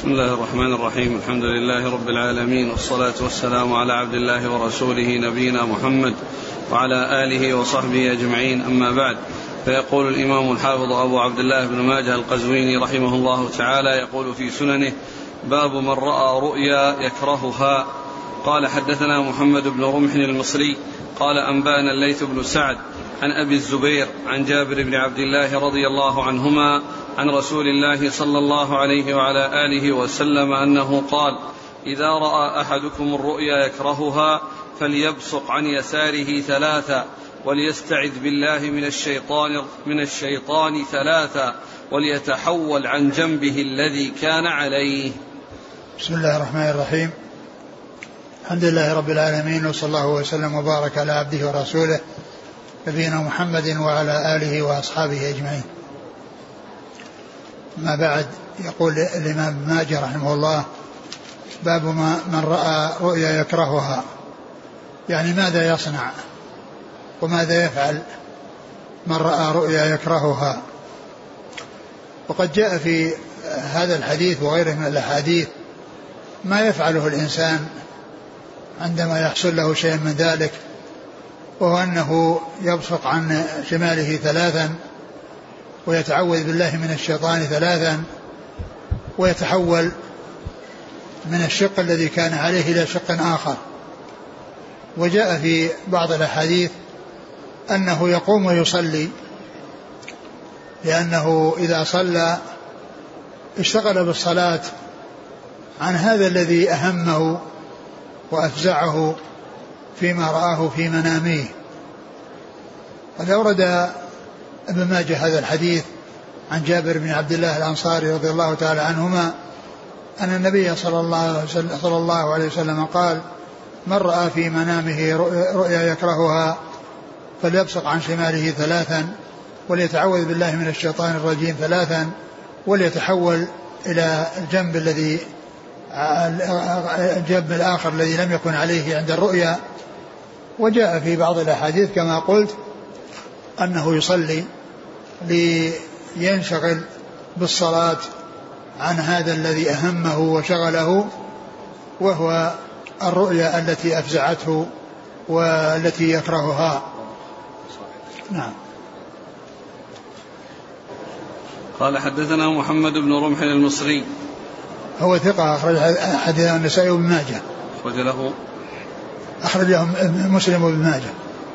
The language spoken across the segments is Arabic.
بسم الله الرحمن الرحيم الحمد لله رب العالمين والصلاة والسلام على عبد الله ورسوله نبينا محمد وعلى آله وصحبه أجمعين أما بعد فيقول الإمام الحافظ أبو عبد الله بن ماجه القزويني رحمه الله تعالى يقول في سننه باب من رأى رؤيا يكرهها. قال حدثنا محمد بن رمح المصري. قال أنبأنا الليث بن سعد عن أبي الزبير عن جابر بن عبد الله رضي الله عنهما عن رسول الله صلى الله عليه وعلى آله وسلم أنه قال إذا رأى أحدكم الرؤيا يكرهها فليبصق عن يساره ثلاثا وليستعذ بالله من الشيطان من الشيطان ثلاثا وليتحول عن جنبه الذي كان عليه. بسم الله الرحمن الرحيم. الحمد لله رب العالمين وصلى الله وسلم وبارك على عبده ورسوله نبينا محمد وعلى آله وأصحابه أجمعين. ما بعد يقول الإمام ماجه رحمه الله باب ما من رأى رؤيا يكرهها. يعني ماذا يصنع؟ وماذا يفعل؟ من رأى رؤيا يكرهها. وقد جاء في هذا الحديث وغيره من الأحاديث ما يفعله الإنسان عندما يحصل له شيء من ذلك وهو أنه يبصق عن شماله ثلاثا ويتعوذ بالله من الشيطان ثلاثا ويتحول من الشق الذي كان عليه إلى شق آخر. وجاء في بعض الأحاديث أنه يقوم ويصلي لأنه إذا صلى اشتغل بالصلاة عن هذا الذي أهمه وأفزعه فيما رآه في منامه قد أورد أبن ماجه هذا الحديث عن جابر بن عبد الله الأنصاري رضي الله تعالى عنهما أن النبي صلى الله صلى الله عليه وسلم قال من رأى في منامه رؤيا يكرهها فليبصق عن شماله ثلاثا وليتعوذ بالله من الشيطان الرجيم ثلاثا وليتحول إلى الجنب الذي الجنب الآخر الذي لم يكن عليه عند الرؤيا. وجاء في بعض الأحاديث كما قلت أنه يصلي لينشغل بالصلاة عن هذا الذي أهمه وشغله وهو الرؤيا التي أفزعته والتي يكرهها. نعم. قال حدثنا محمد بن رمح المصري. هو ثقة أخرج حديث النسائي وابن ماجه. أخرج له. أخرج له مسلم وابن ماجه.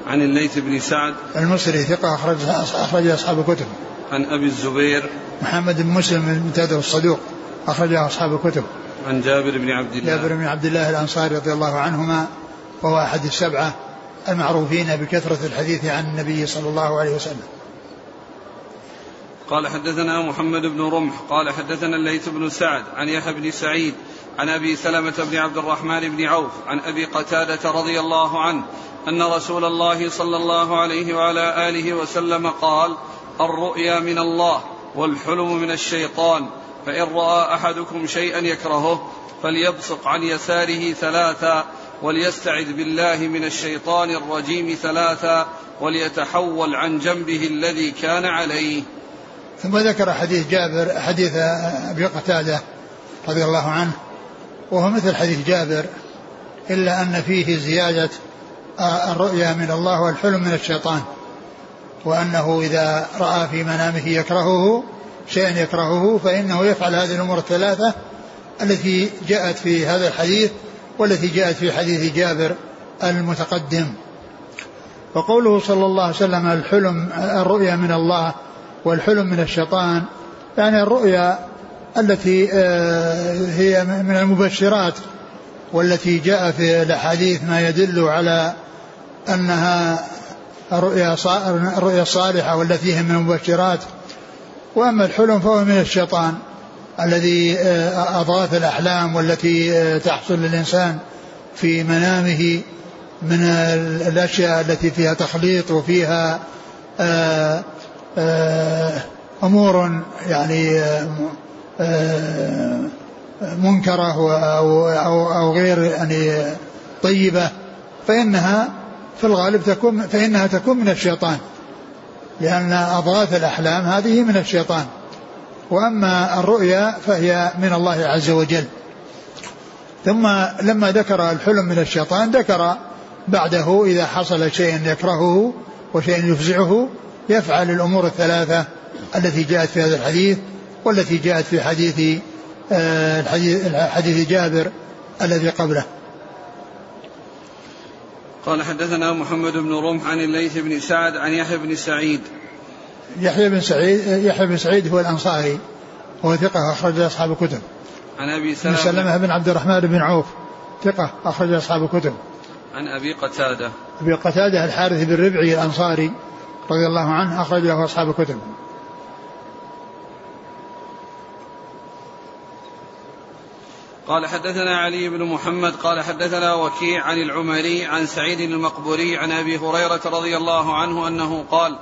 عن الليث بن سعد المصري ثقة أخرج أخرج أصحاب الكتب. عن أبي الزبير محمد بن مسلم المتادر الصدوق أخرجه أصحاب الكتب. عن جابر بن عبد الله. جابر بن عبد الله الأنصاري رضي الله عنهما وهو أحد السبعة المعروفين بكثرة الحديث عن النبي صلى الله عليه وسلم. قال حدثنا محمد بن رمح قال حدثنا الليث بن سعد عن يحيى بن سعيد عن أبي سلمة بن عبد الرحمن بن عوف عن أبي قتادة رضي الله عنه أن رسول الله صلى الله عليه وعلى آله وسلم قال الرؤيا من الله والحلم من الشيطان فإن رأى أحدكم شيئا يكرهه فليبصق عن يساره ثلاثا وليستعذ بالله من الشيطان الرجيم ثلاثا وليتحول عن جنبه الذي كان عليه. ثم ذكر حديث جابر حديث أبي قتادة رضي الله عنه وهو مثل حديث جابر إلا أن فيه زيادة الرؤيا من الله والحلم من الشيطان وأنه إذا رأى في منامه يكرهه شيئا يكرهه فإنه يفعل هذه الأمور الثلاثة التي جاءت في هذا الحديث والتي جاءت في حديث جابر المتقدم. وقوله صلى الله عليه وسلم الحلم الرؤيا من الله والحلم من الشيطان يعني الرؤيا التي آه، هي من المبشرات والتي جاء في الأحاديث ما يدل على أنها الرؤيا الصالحة والتي هي من المبشرات. وأما الحلم فهو من الشيطان الذي آه، أضغاث الأحلام والتي آه، تحصل للإنسان في منامه من الأشياء التي فيها تخليط وفيها أمور يعني منكرة أو, أو, أو غير يعني طيبة فإنها في الغالب تكون فإنها تكون من الشيطان لأن أضغاث الأحلام هذه من الشيطان. وأما الرؤيا فهي من الله عز وجل. ثم لما ذكر الحلم من الشيطان ذكر بعده إذا حصل شيء يكرهه وشيء يفزعه يفعل الأمور الثلاثة التي جاءت في هذا الحديث. والتي جاءت في حديث آه، حديث جابر الذي قبله قال حدثنا محمد بن رمح عن الليث بن سعد عن يحيى بن سعيد يحيى بن سعيد يحيى بن سعيد هو الأنصاري هو ثقة أخرج أصحاب الكتب. عن أبي سلمة سلمة بن عبد الرحمن بن عوف ثقة أخرج أصحاب الكتب. عن أبي قتادة أبي قتادة الحارث بن ربعي الأنصاري رضي الله عنه أخرج له أصحاب الكتب. قال حدثنا علي بن محمد قال حدثنا وكيع عن العمري عن سعيد المقبوري عن أبي هريرة رضي الله عنه أنه قال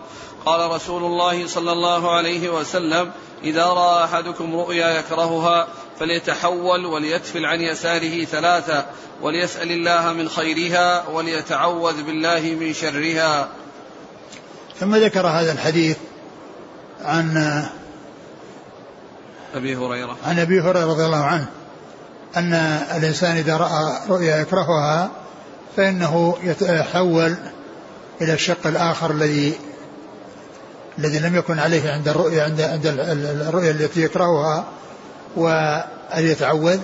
قال رسول الله صلى الله عليه وسلم إذا رأى أحدكم رؤيا يكرهها فليتحول وليتفل عن يساره ثلاثا وليسأل الله من خيرها وليتعوذ بالله من شرها. ثم ذكر هذا الحديث عن أبي هريرة. عن أبي هريرة رضي الله عنه. أن الإنسان إذا رأى رؤيا يكرهها فإنه يتحول إلى الشق الآخر الذي الذي لم يكن عليه عند الرؤيا عند عند الرؤيا التي يكرهها وأن يتعوذ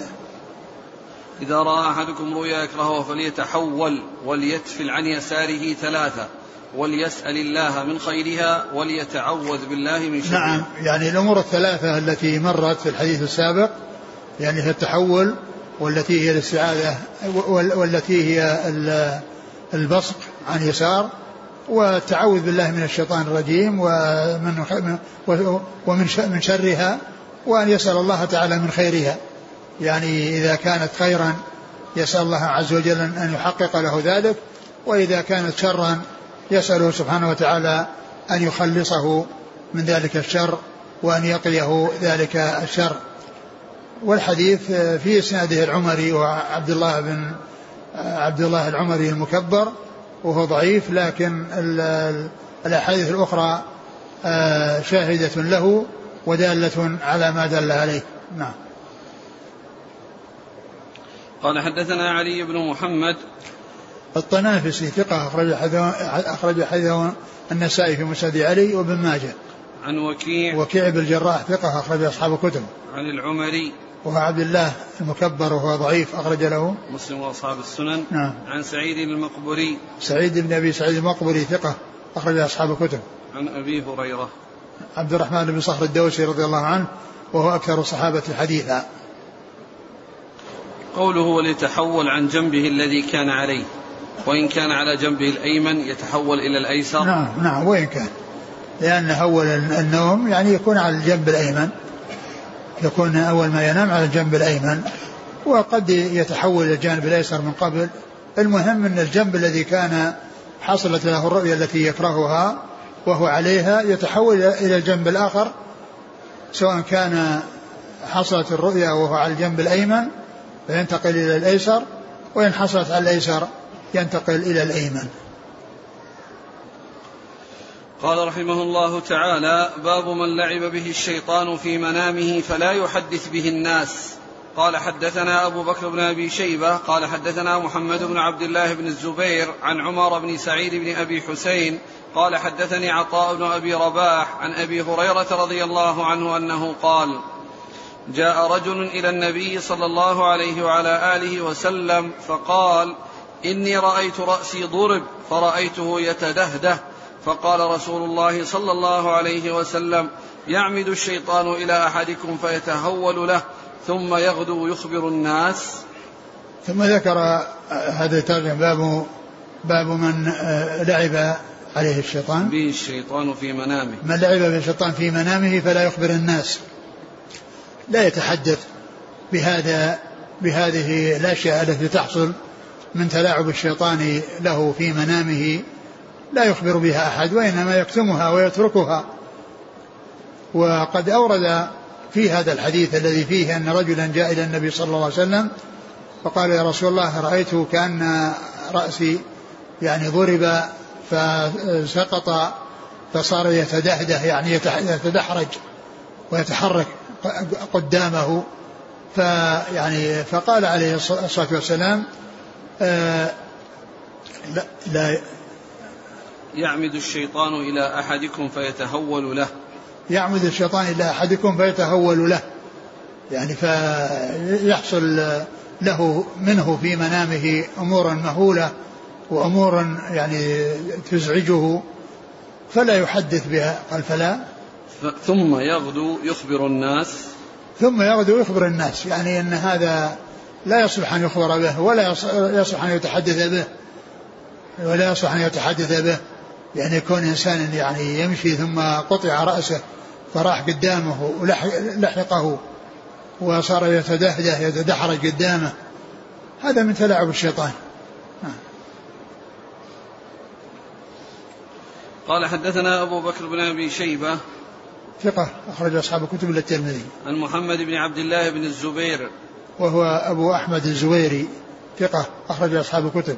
إذا رأى أحدكم رؤيا يكرهها فليتحول وليتفل عن يساره ثلاثة وليسأل الله من خيرها وليتعوذ بالله من شرها. نعم يعني الأمور الثلاثة التي مرت في الحديث السابق يعني هي التحول والتي هي الاستعاذة والتي هي البصق عن يسار والتعوذ بالله من الشيطان الرجيم ومن ومن من شرها وأن يسأل الله تعالى من خيرها. يعني إذا كانت خيرا يسأل الله عز وجل أن يحقق له ذلك وإذا كانت شرا يسأله سبحانه وتعالى أن يخلصه من ذلك الشر وأن يقيه ذلك الشر. والحديث في إسناده العمري وعبد الله بن عبد الله العمري المكبر وهو ضعيف لكن الأحاديث الأخرى آه، شاهدة له ودالة على ما دل عليه. نعم. قال حدثنا علي بن محمد. الطنافسي ثقة أخرج أخرج حديثه النسائي في مسند علي وابن ماجه. عن وكيع. وكيع بن الجراح ثقة أخرج أصحاب الكتب. عن العمري. وهو عبد الله المكبر وهو ضعيف أخرج له. مسلم وأصحاب السنن. نعم. عن سعيد المقبري سعيد بن أبي سعيد المقبري ثقة أخرج أصحاب الكتب. عن أبي هريرة. عبد الرحمن بن صخر الدوسي رضي الله عنه وهو أكثر الصحابة حديثا. قوله وليتحول عن جنبه الذي كان عليه وإن كان على جنبه الأيمن يتحول إلى الأيسر. نعم نعم وإن كان. لأن أول النوم يعني يكون على الجنب الأيمن. يكون أول ما ينام على الجنب الأيمن وقد يتحول إلى الجانب الأيسر من قبل. المهم أن الجنب الذي كان حصلت له الرؤيا التي يكرهها وهو عليها يتحول إلى الجنب الآخر سواء كان حصلت الرؤيا وهو على الجنب الأيمن فينتقل إلى الأيسر وإن حصلت على الأيسر ينتقل إلى الأيمن. قال رحمه الله تعالى باب من لعب به الشيطان في منامه فلا يحدث به الناس. قال حدثنا أبو بكر بن أبي شيبة قال حدثنا محمد بن عبد الله بن الزبير عن عمر بن سعيد بن أبي حسين قال حدثني عطاء بن أبي رباح عن أبي هريرة رضي الله عنه أنه قال جاء رجل إلى النبي صلى الله عليه وعلى آله وسلم فقال إني رأيت رأسي ضرب فرأيته يتدهده. فقال رسول الله صلى الله عليه وسلم يعمد الشيطان إلى أحدكم فيتهول له ثم يغدو يخبر الناس. ثم ذكر هذا الترجمه باب باب من لعب عليه الشيطان. به الشيطان في منامه. من لعب به الشيطان في منامه فلا يخبر الناس. لا يتحدث بهذا بهذه الأشياء التي تحصل من تلاعب الشيطان له في منامه. لا يخبر بها أحد وإنما يكتمها ويتركها. وقد أورد في هذا الحديث الذي فيه أن رجلا جاء إلى النبي صلى الله عليه وسلم فقال يا رسول الله رأيته كأن رأسي يعني ضرب فسقط فصار يتدهده يعني يتدحرج ويتحرك قدامه. فيعني فقال عليه الصلاة والسلام آه لا, لا يعمد الشيطان إلى أحدكم فيتهول له. يعمد الشيطان إلى أحدكم فيتهول له. يعني فيحصل له منه في منامه أمور مهولة وأمور يعني تزعجه فلا يحدث بها. قال فلا. ثم يغدو يخبر الناس. ثم يغدو يخبر الناس. يعني أن هذا لا يصلح أن يخبر به ولا يصلح أن يتحدث به ولا يصلح أن يتحدث به. يعني يكون إنسان يعني يمشي ثم قطع رأسه فراح قدامه ولحقه وصار يتدهده يتدحرج قدامه. هذا من تلاعب الشيطان. قال حدثنا أبو بكر بن أبي شيبة. ثقة أخرج أصحاب كتب الترمذي. عن محمد بن عبد الله بن الزبير. وهو أبو أحمد الزويري. ثقة أخرج أصحاب الكتب.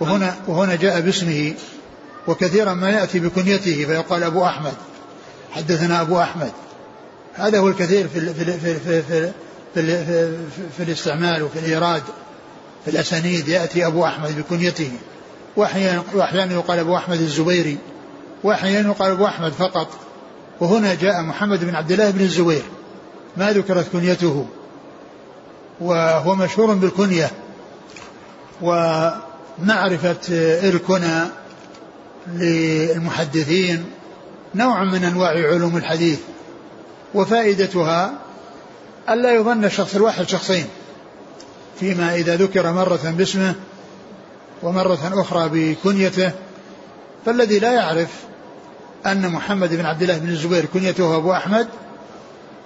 وهنا وهنا جاء باسمه وكثيرا ما يأتي بكنيته فيقال أبو أحمد. حدثنا أبو أحمد. هذا هو الكثير في في في في, في, في, في, في الاستعمال وفي الإيراد في الأسانيد يأتي أبو أحمد بكنيته. وأحيانا يقال أبو أحمد الزبيري. وأحيانا يقال أبو أحمد فقط. وهنا جاء محمد بن عبد الله بن الزبير. ما ذكرت كنيته. وهو مشهور بالكنية. ومعرفة الكنى للمحدثين نوع من أنواع علوم الحديث وفائدتها ألا يظن الشخص الواحد شخصين فيما إذا ذكر مرة باسمه ومرة أخرى بكنيته فالذي لا يعرف أن محمد بن عبد الله بن الزبير كنيته أبو أحمد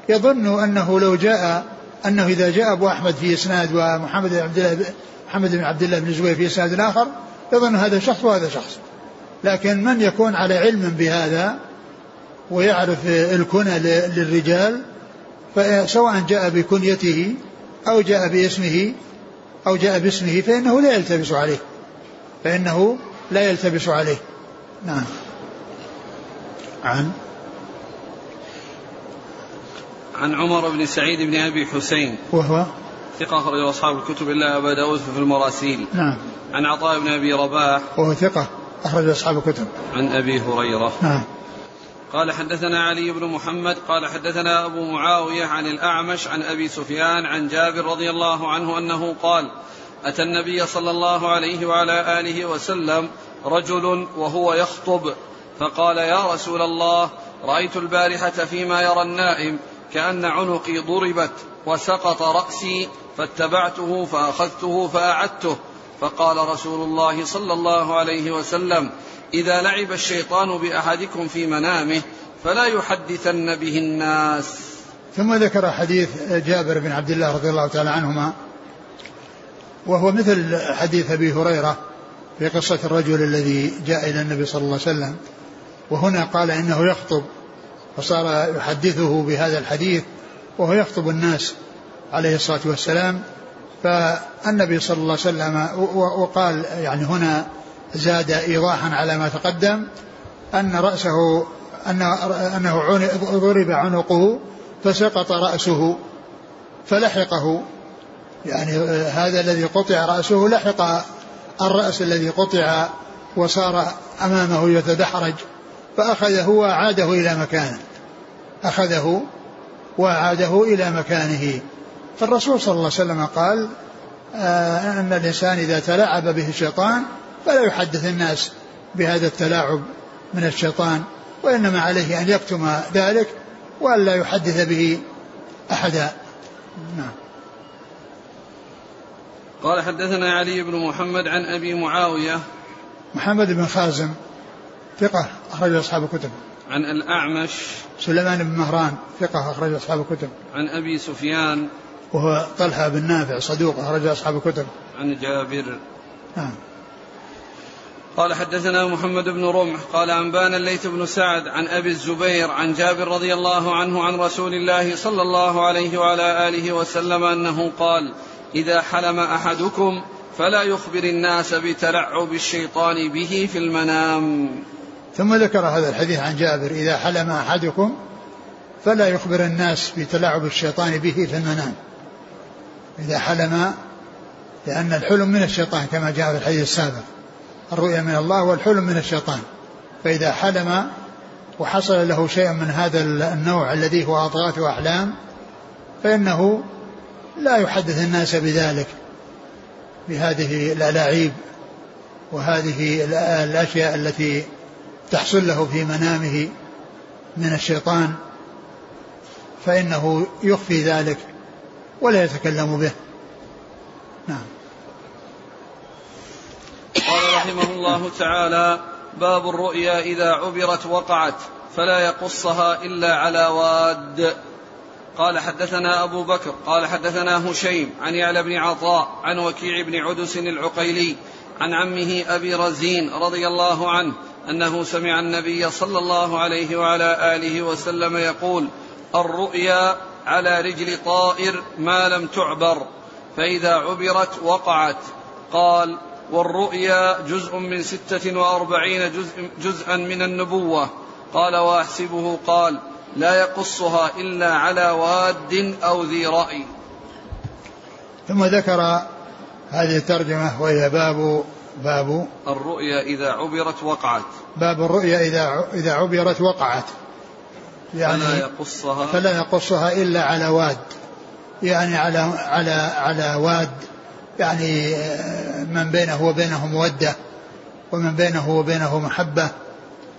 يظن أنه لو جاء أنه إذا جاء أبو أحمد في إسناد ومحمد بن عبد الله محمد بن عبد الله بن الزبير في إسناد آخر يظن هذا شخص وهذا شخص. لكن من يكون على علم بهذا ويعرف الكنى للرجال فسواء جاء بكنيته أو جاء باسمه أو جاء باسمه فإنه لا يلتبس عليه. فإنه لا يلتبس عليه. نعم. عن؟ عن عمر بن سعيد بن أبي حسين. وهو؟ ثقة أخرج أصحاب الكتب إلا أبا داود في المراسيل. نعم. عن عطاء بن أبي رباح. وهو ثقة. أخرج أصحاب الكتب. عن أبي هريرة. نعم. قال حدثنا علي بن محمد قال حدثنا أبو معاوية عن الأعمش عن أبي سفيان عن جابر رضي الله عنه أنه قال أتى النبي صلى الله عليه وعلى آله وسلم رجل وهو يخطب فقال يا رسول الله رأيت البارحة فيما يرى النائم كأن عنقي ضربت وسقط رأسي فاتبعته فأخذته فأعدته فقال رسول الله صلى الله عليه وسلم إذا لعب الشيطان بأحدكم في منامه فلا يحدثن به الناس. ثم ذكر حديث جابر بن عبد الله رضي الله تعالى عنهما وهو مثل حديث أبي هريرة في قصة الرجل الذي جاء إلى النبي صلى الله عليه وسلم وهنا قال إنه يخطب فصار يحدثه بهذا الحديث وهو يخطب الناس عليه الصلاة والسلام فالنبي صلى الله عليه وسلم وقال يعني هنا زاد إيضاحا على ما تقدم أن رأسه أن أنه ضرب عنقه فسقط رأسه فلحقه. يعني هذا الذي قطع رأسه لحق الرأس الذي قطع وصار أمامه يتدحرج. فأخذه وأعاده إلى مكانه. أخذه وأعاده إلى مكانه. فالرسول صلى الله عليه وسلم قال آه أن الإنسان إذا تلاعب به الشيطان فلا يحدث الناس بهذا التلاعب من الشيطان وإنما عليه أن يكتم ذلك وأن لا يحدث به أحدا. نعم. قال حدثنا علي بن محمد عن أبي معاوية محمد بن خازم ثقة أخرج أصحاب الكتب. عن الأعمش سليمان بن مهران ثقة أخرج أصحاب الكتب. عن أبي سفيان وهو طلحة بن نافع صدوق أخرج أصحاب الكتب. عن جابر. نعم. قال حدثنا محمد بن رمح قال أنبانا الليث بن سعد عن أبي الزبير عن جابر رضي الله عنه عن رسول الله صلى الله عليه وعلى آله وسلم أنه قال إذا حلم أحدكم فلا يخبر الناس بتلعب الشيطان به في المنام. ثم ذكر هذا الحديث عن جابر إذا حلم أحدكم فلا يخبر الناس بتلاعب الشيطان به في المنام. إذا حلم لأن الحلم من الشيطان كما جاء في الحديث السابق. الرؤيا من الله والحلم من الشيطان. فإذا حلم وحصل له شيء من هذا النوع الذي هو أضغاث وأحلام فإنه لا يحدث الناس بذلك بهذه الألاعيب وهذه الأشياء التي تحصل له في منامه من الشيطان. فإنه يخفي ذلك. ولا يتكلم به. نعم. قال رحمه الله تعالى باب الرؤيا إذا عبرت وقعت فلا يقصها إلا على واد. قال حدثنا أبو بكر قال حدثنا هشيم عن يعلى بن عطاء عن وكيع بن عدس العقيلي عن عمه أبي رزين رضي الله عنه أنه سمع النبي صلى الله عليه وعلى آله وسلم يقول الرؤيا على رجل طائر ما لم تعبر فإذا عبرت وقعت. قال والرؤيا جزء من ستة وأربعين جزء جزءا من النبوة. قال وأحسبه قال لا يقصها إلا على واد أو ذي رأي. ثم ذكر هذه الترجمة وهي باب باب الرؤيا إذا عبرت وقعت. باب الرؤيا إذا إذا عبرت وقعت. يعني فلا يقصها. فلا يقصها إلا على واد. يعني على على على واد يعني آه، من بينه وبينه مودة ومن بينه وبينه محبة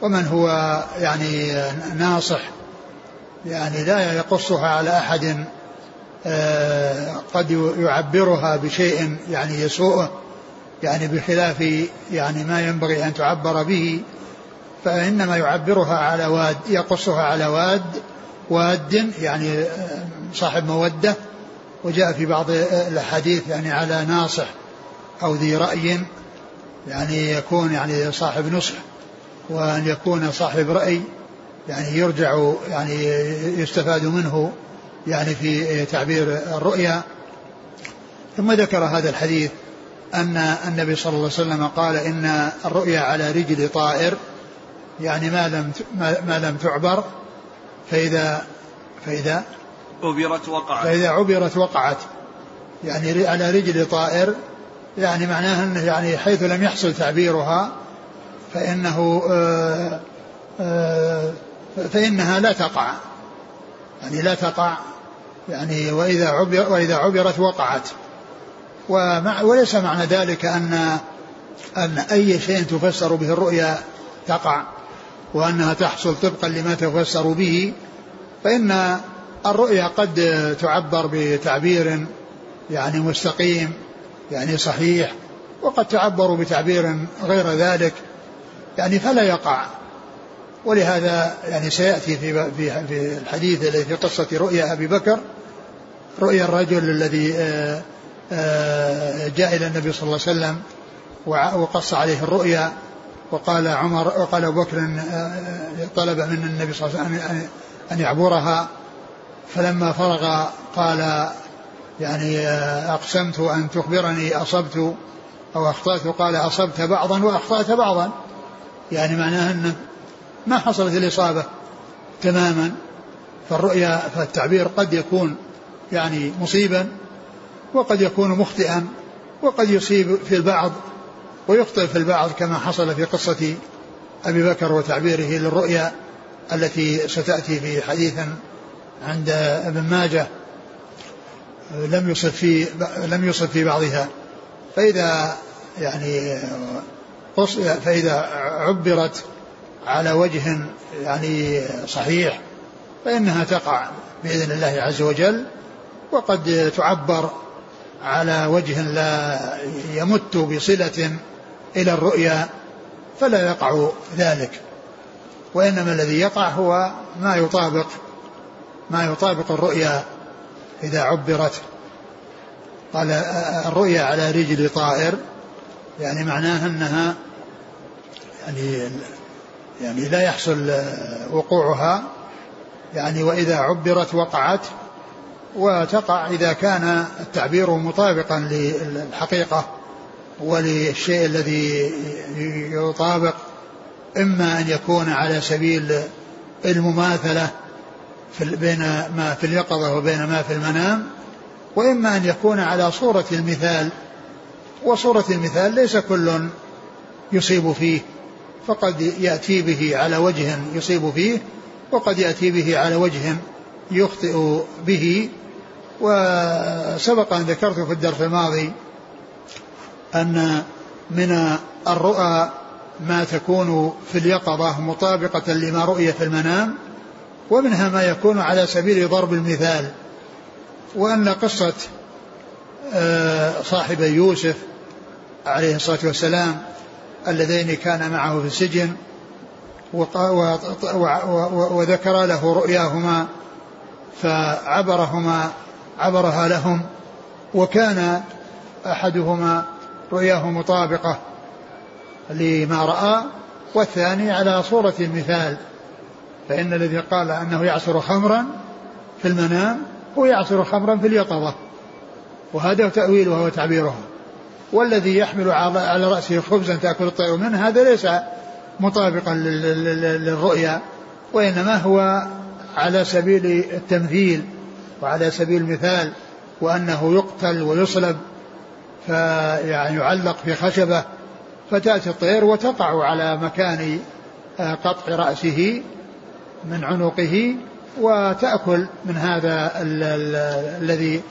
ومن هو يعني آه، ناصح. يعني لا يقصها على أحد آه، قد يعبرها بشيء يعني يسوءه يعني بخلاف يعني ما ينبغي أن تعبر به. فإنما يعبرها على واد يقصها على واد واد يعني صاحب مودة وجاء في بعض الأحاديث يعني على ناصح أو ذي رأي يعني يكون يعني صاحب نصح وأن يكون صاحب رأي يعني يرجع يعني يستفاد منه يعني في تعبير الرؤيا. ثم ذكر هذا الحديث أن النبي صلى الله عليه وسلم قال إن الرؤيا على رجل طائر. يعني ما لم ما لم تعبر فإذا فإذا عبرت وقعت. فإذا عبرت وقعت. يعني على رجل طائر يعني معناه أنه يعني حيث لم يحصل تعبيرها فإنه آآ آآ فإنها لا تقع. يعني لا تقع. يعني وإذا عبر وإذا عبرت وقعت. ومع وليس معنى ذلك أن أن أي شيء تفسر به الرؤيا تقع. وأنها تحصل طبقا لما تفسر به فإن الرؤيا قد تعبر بتعبير يعني مستقيم يعني صحيح وقد تعبر بتعبير غير ذلك يعني فلا يقع. ولهذا يعني سيأتي في في الحديث الذي في قصة رؤيا أبي بكر رؤيا الرجل الذي آه، آه، جاء إلى النبي صلى الله عليه وسلم وقص عليه الرؤيا وقال عمر وقال أبو بكر طلب من النبي صلى الله عليه وسلم أن يعبرها. فلما فرغ قال يعني أقسمت أن تخبرني أصبت أو أخطأت قال أصبت بعضا وأخطأت بعضا. يعني معناه ان ما حصلت الإصابة تماما. فالرؤيا فالتعبير قد يكون يعني مصيبا وقد يكون مخطئا وقد يصيب في البعض ويخطئ في البعض كما حصل في قصة أبي بكر وتعبيره للرؤيا التي ستأتي في حديث عند ابن ماجه لم يصب في لم يصب في بعضها. فإذا يعني فإذا عبرت على وجه يعني صحيح فإنها تقع بإذن الله عز وجل وقد تعبر على وجه لا يمت بصلة إلى الرؤيا فلا يقع ذلك وإنما الذي يقع هو ما يطابق ما يطابق الرؤيا إذا عبرت. قال الرؤيا على رجل طائر يعني معناها أنها يعني يعني لا يحصل وقوعها يعني وإذا عبرت وقعت وتقع إذا كان التعبير مطابقا للحقيقة. وللشيء الذي يطابق إما أن يكون على سبيل المماثلة في بين ما في اليقظة وبين ما في المنام وإما أن يكون على صورة المثال. وصورة المثال ليس كل يصيب فيه فقد يأتي به على وجه يصيب فيه وقد يأتي به على وجه يخطئ به. وسبق أن ذكرت في الدرس الماضي أن من الرؤى ما تكون في اليقظة مطابقة لما رؤي في المنام ومنها ما يكون على سبيل ضرب المثال وأن قصة آه، صاحب يوسف عليه الصلاة والسلام اللذين كان معه في السجن وذكر له رؤياهما فعبرهما عبرها لهم وكان أحدهما رؤياه مطابقة لما رأى والثاني على صورة المثال فإن الذي قال أنه يعصر خمرا في المنام هو يعصر خمرا في اليقظة وهذا تأويله وهو تعبيره. والذي يحمل على رأسه خبزا تأكل الطير منه هذا ليس مطابقا للرؤيا وإنما هو على سبيل التمثيل وعلى سبيل المثال وأنه يقتل ويصلب فيعني يعلق في خشبة فتأتي الطير وتقع على مكان آه، قطع رأسه من عنقه وتأكل من هذا الذي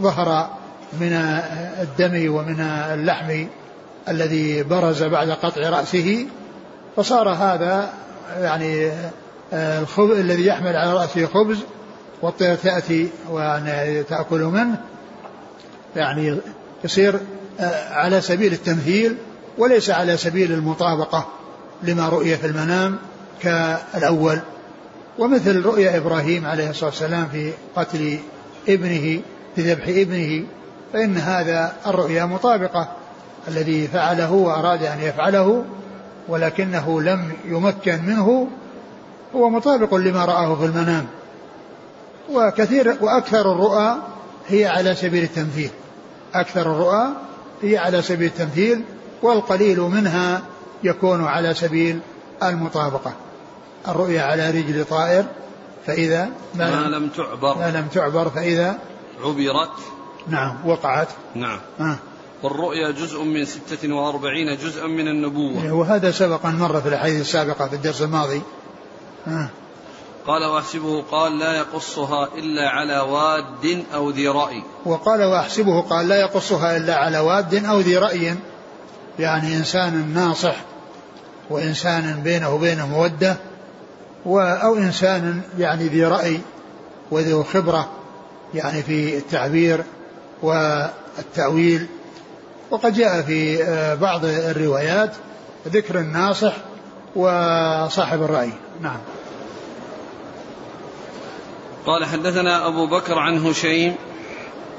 ظهر من الدم ومن اللحم الذي برز بعد قطع رأسه. فصار هذا يعني آه، الخبز الذي يحمل على رأسه خبز والطير تأتي وتأكل منه. يعني يصير آه، على سبيل التمثيل وليس على سبيل المطابقة لما رؤي في المنام كالأول. ومثل رؤيا إبراهيم عليه الصلاة والسلام في قتل ابنه في ذبح ابنه فإن هذا الرؤيا مطابقة. الذي فعله وأراد أن يفعله ولكنه لم يمكن منه هو مطابق لما رآه في المنام. وكثير وأكثر الرؤى هي على سبيل التمثيل أكثر الرؤى هي على سبيل التمثيل والقليل منها يكون على سبيل المطابقة. الرؤيا على رجل طائر فإذا ما, ما لم تعبر. ما لم تعبر فإذا عبرت. نعم وقعت. نعم. آه. والرؤيا جزء من ستة وأربعين جزءا من النبوة. وهذا سبق أن مر في الأحاديث السابقة في الدرس الماضي. آه. قال واحسبه قال لا يقصها إلا على واد أو ذي رأي. وقال واحسبه قال لا يقصها إلا على واد أو ذي رأي. يعني إنسان ناصح وإنسان بينه وبينه مودة أو إنسان يعني ذي رأي وذو خبرة يعني في التعبير والتأويل. وقد جاء في آه، بعض الروايات ذكر الناصح وصاحب الرأي. نعم. قال حدثنا أبو بكر عن هشيم.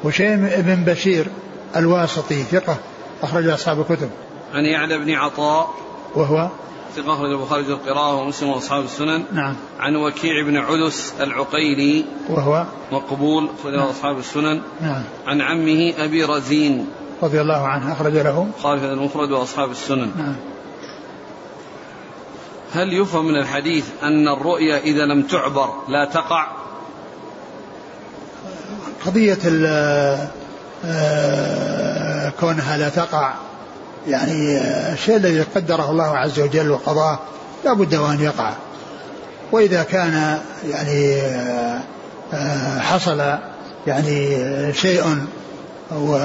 هشيم بن بشير الواسطي ثقة أخرج أصحاب الكتب. عن يعلى بن عطاء. وهو؟ ثقة أخرج البخاري في القراءة ومسلم وأصحاب السنن. نعم. عن وكيع بن علس العقيلي. وهو؟ مقبول أخرج نعم. أصحاب السنن. نعم. عن عمه أبي رزين. رضي الله عنه أخرج له. خالف المفرد وأصحاب السنن. نعم. هل يفهم من الحديث أن الرؤيا إذا لم تعبر لا تقع؟ قضية آه، كونها لا تقع. يعني الشيء الذي قدره الله عز وجل وقضاه لا بد وأن يقع. وإذا كان يعني آه، حصل يعني شيء و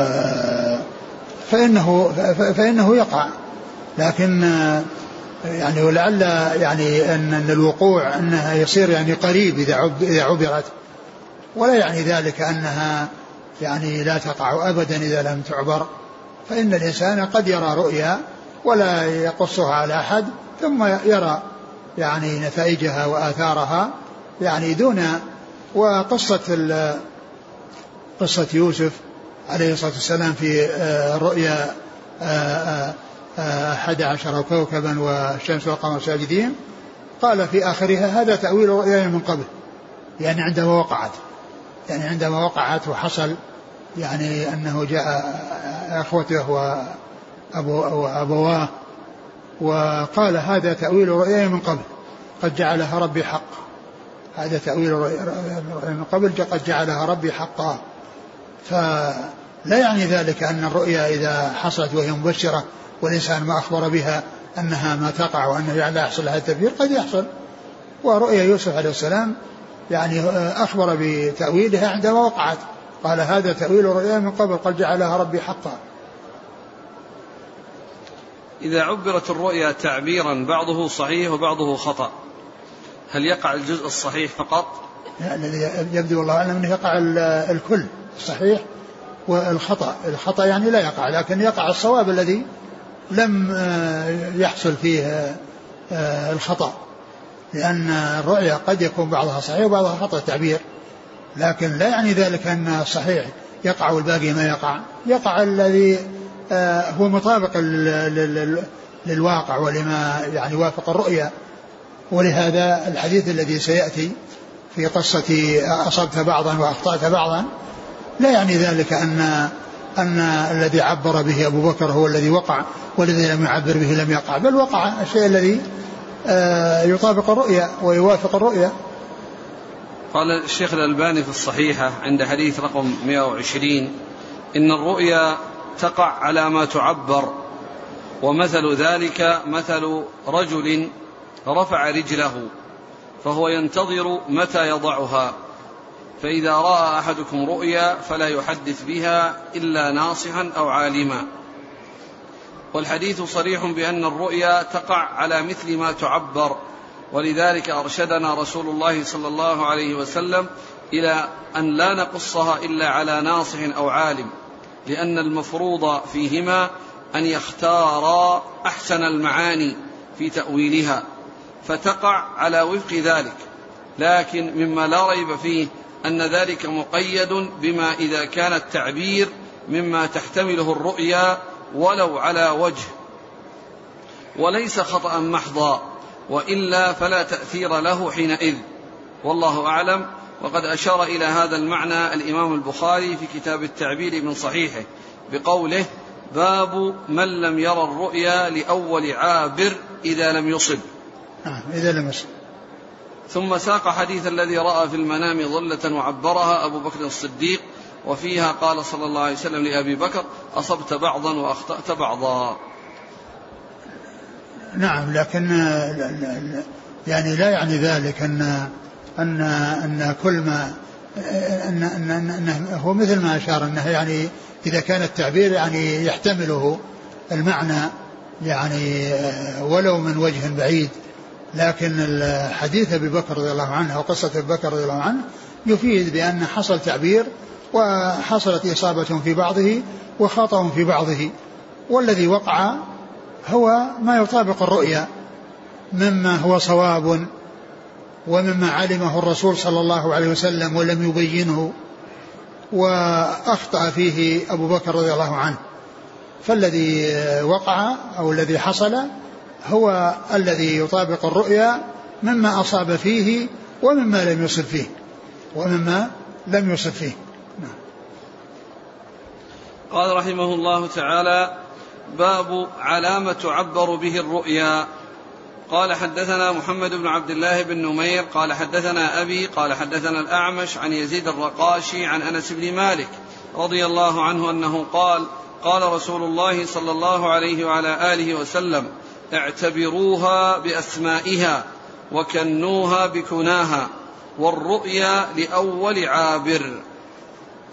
فإنه فإنه يقع. لكن يعني ولعل يعني أن الوقوع أنها يصير يعني قريب إذا عبرت. ولا يعني ذلك أنها يعني لا تقع أبدا إذا لم تعبر فإن الإنسان قد يرى رؤيا ولا يقصها على أحد ثم يرى يعني نتائجها وآثارها يعني دون وقصة قصة يوسف عليه الصلاة والسلام في آه، رؤيا آه، آه، أحد عشر كوكبا والشمس والقمر ساجدين قال في آخرها هذا تأويل رؤيا من قبل يعني عندما وقعت. يعني عندما وقعت وحصل يعني أنه جاء أخوته وأبو وأبواه وقال هذا تأويل رؤياي من قبل قد جعلها ربي حق. هذا تأويل من قبل قد جعلها ربي حقا. فلا يعني ذلك أن الرؤيا إذا حصلت وهي مبشرة والإنسان ما أخبر بها أنها ما تقع وأنه لا يحصل لها التبشير قد يحصل. ورؤيا يوسف عليه السلام يعني أخبر بتأويلها عندما وقعت. قال هذا تأويل رؤيا من قبل قد جعلها ربي حقا. إذا عبرت الرؤيا تعبيرا بعضه صحيح وبعضه خطأ. هل يقع الجزء الصحيح فقط؟ الذي يبدو والله أعلم أنه يقع الكل الصحيح والخطأ. الخطأ يعني لا يقع لكن يقع الصواب الذي لم آه، يحصل فيه آه، الخطأ. لأن الرؤيا قد يكون بعضها صحيح وبعضها خطأ تعبير لكن لا يعني ذلك أن الصحيح يقع والباقي ما يقع. يقع الذي آه، هو مطابق للواقع ولما يعني وافق الرؤيا. ولهذا الحديث الذي سيأتي في قصة أصبت بعضا وأخطأت بعضا لا يعني ذلك أن أن الذي عبر به أبو بكر هو الذي وقع والذي لم يعبر به لم يقع بل وقع الشيء الذي يطابق الرؤيا ويوافق الرؤيا. قال الشيخ الألباني في الصحيحة عند حديث رقم 120 إن الرؤيا تقع على ما تعبر ومثل ذلك مثل رجل رفع رجله فهو ينتظر متى يضعها فإذا رأى أحدكم رؤيا فلا يحدث بها إلا ناصحا أو عالما. والحديث صريح بأن الرؤيا تقع على مثل ما تعبر. ولذلك أرشدنا رسول الله صلى الله عليه وسلم إلى أن لا نقصها إلا على ناصح أو عالم لأن المفروض فيهما أن يختارا أحسن المعاني في تأويلها فتقع على وفق ذلك. لكن مما لا ريب فيه أن ذلك مقيد بما إذا كان التعبير مما تحتمله الرؤيا ولو على وجه. وليس خطأ محضا وإلا فلا تأثير له حينئذ. والله أعلم. وقد أشار إلى هذا المعنى الإمام البخاري في كتاب التعبير من صحيحه بقوله باب من لم يرى الرؤيا لأول عابر إذا لم يصب. نعم إذا لم يصب. ثم ساق حديث الذي رأى في المنام ظلة وعبرها أبو بكر الصديق وفيها قال صلى الله عليه وسلم لأبي بكر أصبت بعضا وأخطأت بعضا. نعم لكن يعني لا يعني ذلك أن أن أن كل ما أن أن أن هو مثل ما أشار أنه يعني إذا كان التعبير يعني يحتمله المعنى يعني ولو من وجه بعيد. لكن حديث أبي بكر رضي الله عنه أو قصة أبي بكر رضي الله عنه يفيد بأن حصل تعبير وحصلت اصابه في بعضه وخطا في بعضه والذي وقع هو ما يطابق الرؤيا مما هو صواب ومما علمه الرسول صلى الله عليه وسلم ولم يبينه وأخطأ فيه أبو بكر رضي الله عنه فالذي وقع أو الذي حصل هو الذي يطابق الرؤيا مما أصاب فيه ومما لم يصب فيه ومما لم يصب فيه. قال رحمه الله تعالى باب علامة تعبر به الرؤيا. قال حدثنا محمد بن عبد الله بن نمير قال حدثنا أبي قال حدثنا الأعمش عن يزيد الرقاشي عن أنس بن مالك رضي الله عنه أنه قال قال رسول الله صلى الله عليه وعلى آله وسلم اعتبروها بأسمائها وكنوها بكناها والرؤيا لأول عابر.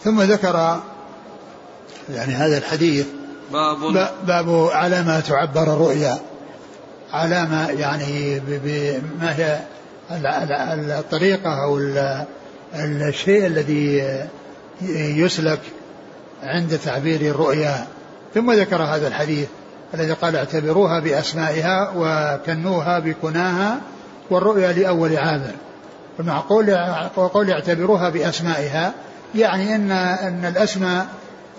ثم ذكر يعني هذا الحديث باب باب على ما تعبر الرؤيا. على ما يعني ما هي الطريقة أو الشيء الذي يسلك عند تعبير الرؤيا. ثم ذكر هذا الحديث الذي قال اعتبروها بأسمائها وكنوها بكناها والرؤيا لأول عامر المعقول وقول اعتبروها بأسمائها يعني أن أن الأسماء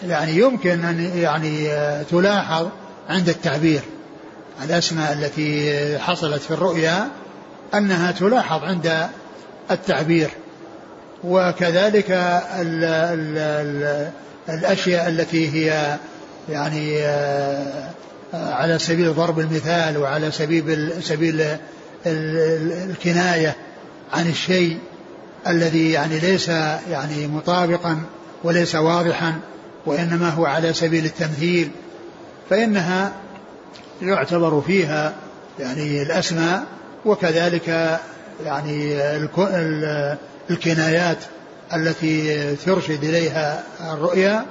يعني يمكن أن يعني تلاحظ عند التعبير. الأسماء التي حصلت في الرؤيا أنها تلاحظ عند التعبير. وكذلك ال ال ال الأشياء التي هي يعني على سبيل ضرب المثال وعلى سبيل سبيل الكناية عن الشيء. الذي يعني ليس يعني مطابقا وليس واضحا وإنما هو على سبيل التمثيل فإنها يعتبر فيها يعني الأسماء وكذلك يعني الكنايات التي ترشد إليها الرؤيا.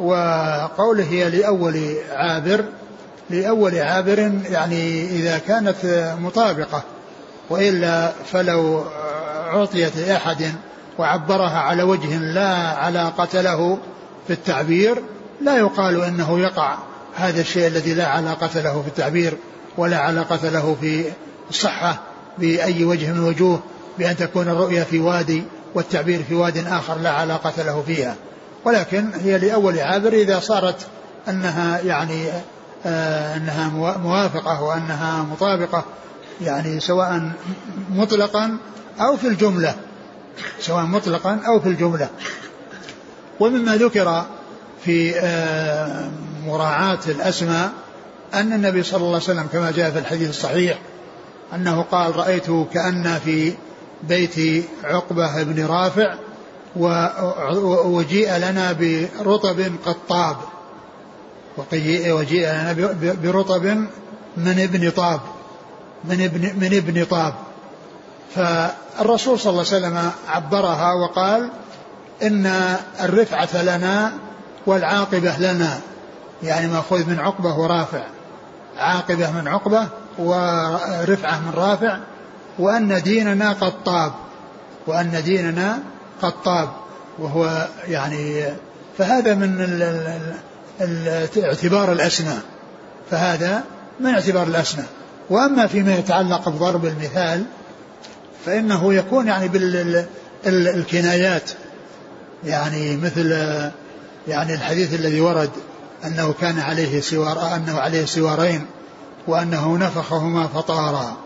وقوله هي لأول عابر لأول عابر يعني إذا كانت مطابقة وإلا فلو أعطيت لأحد وعبرها على وجه لا علاقة له في التعبير لا يقال إنه يقع هذا الشيء الذي لا علاقة له في التعبير ولا علاقة له في الصحة بأي وجه من وجوه بأن تكون الرؤيا في وادي والتعبير في واد آخر لا علاقة له فيها. ولكن هي لأول عابر إذا صارت أنها يعني آه أنها موافقة وأنها مطابقة يعني سواء مطلقا أو في الجملة سواء مطلقا أو في الجملة. ومما ذكر في آه، مراعاة الأسماء أن النبي صلى الله عليه وسلم كما جاء في الحديث الصحيح أنه قال رأيت كأن في بيت عقبة بن رافع وجيء لنا برطب قد طاب. وجيء لنا برطب من ابن طاب من ابن من ابن طاب. فالرسول صلى الله عليه وسلم عبرها وقال إن الرفعة لنا والعاقبة لنا يعني مأخوذ من عقبة ورافع. عاقبة من عقبة ورفعة من رافع. وأن ديننا قد طاب. وأن ديننا قد طاب. وهو يعني فهذا من اعتبار الأسماء. فهذا من اعتبار الأسماء. وأما فيما يتعلق بضرب المثال فإنه يكون يعني بالكنايات يعني مثل يعني الحديث الذي ورد أنه كان عليه سوار أنه عليه سوارين وأنه نفخهما فطارا.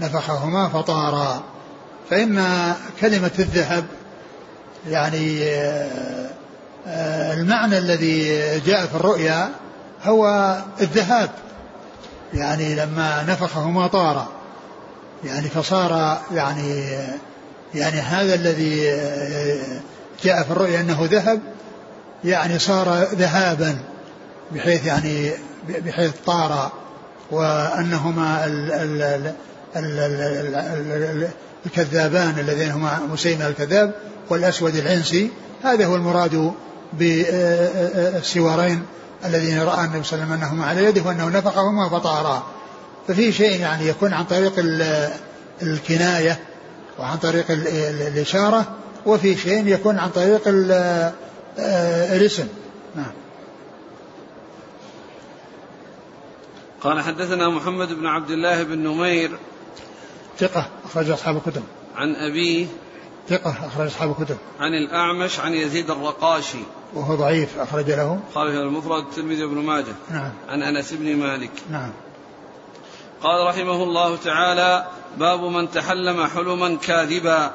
نفخهما فطارا. فإن كلمة الذهب يعني آه، المعنى الذي جاء في الرؤيا هو الذهاب. يعني لما نفخهما طارا. يعني فصار يعني يعني هذا الذي جاء في الرؤيا أنه ذهب يعني صار ذهابا بحيث يعني بحيث طار وأنهما ال ال ال ال الكذابان الذين هما مسيمة الكذاب والأسود العنسي. هذا هو المراد بالسوارين الذين رأى النبي صلى الله عليه وسلم أنهما على يده وأنه نفخهما فطارا. ففي شيء يعني يكون عن طريق الكناية وعن طريق الإشارة وفي شيء يكون عن طريق آه، الاسم. نعم. قال حدثنا محمد بن عبد الله بن نمير ثقة أخرج أصحاب الكتب. عن أبيه ثقة أخرج أصحاب الكتب. عن الأعمش عن يزيد الرقاشي. وهو ضعيف أخرج له. قال في المفرد الترمذي بن ماجه. نعم. عن أنس بن مالك. نعم. قال رحمه الله تعالى باب من تحلم حلما كاذبا.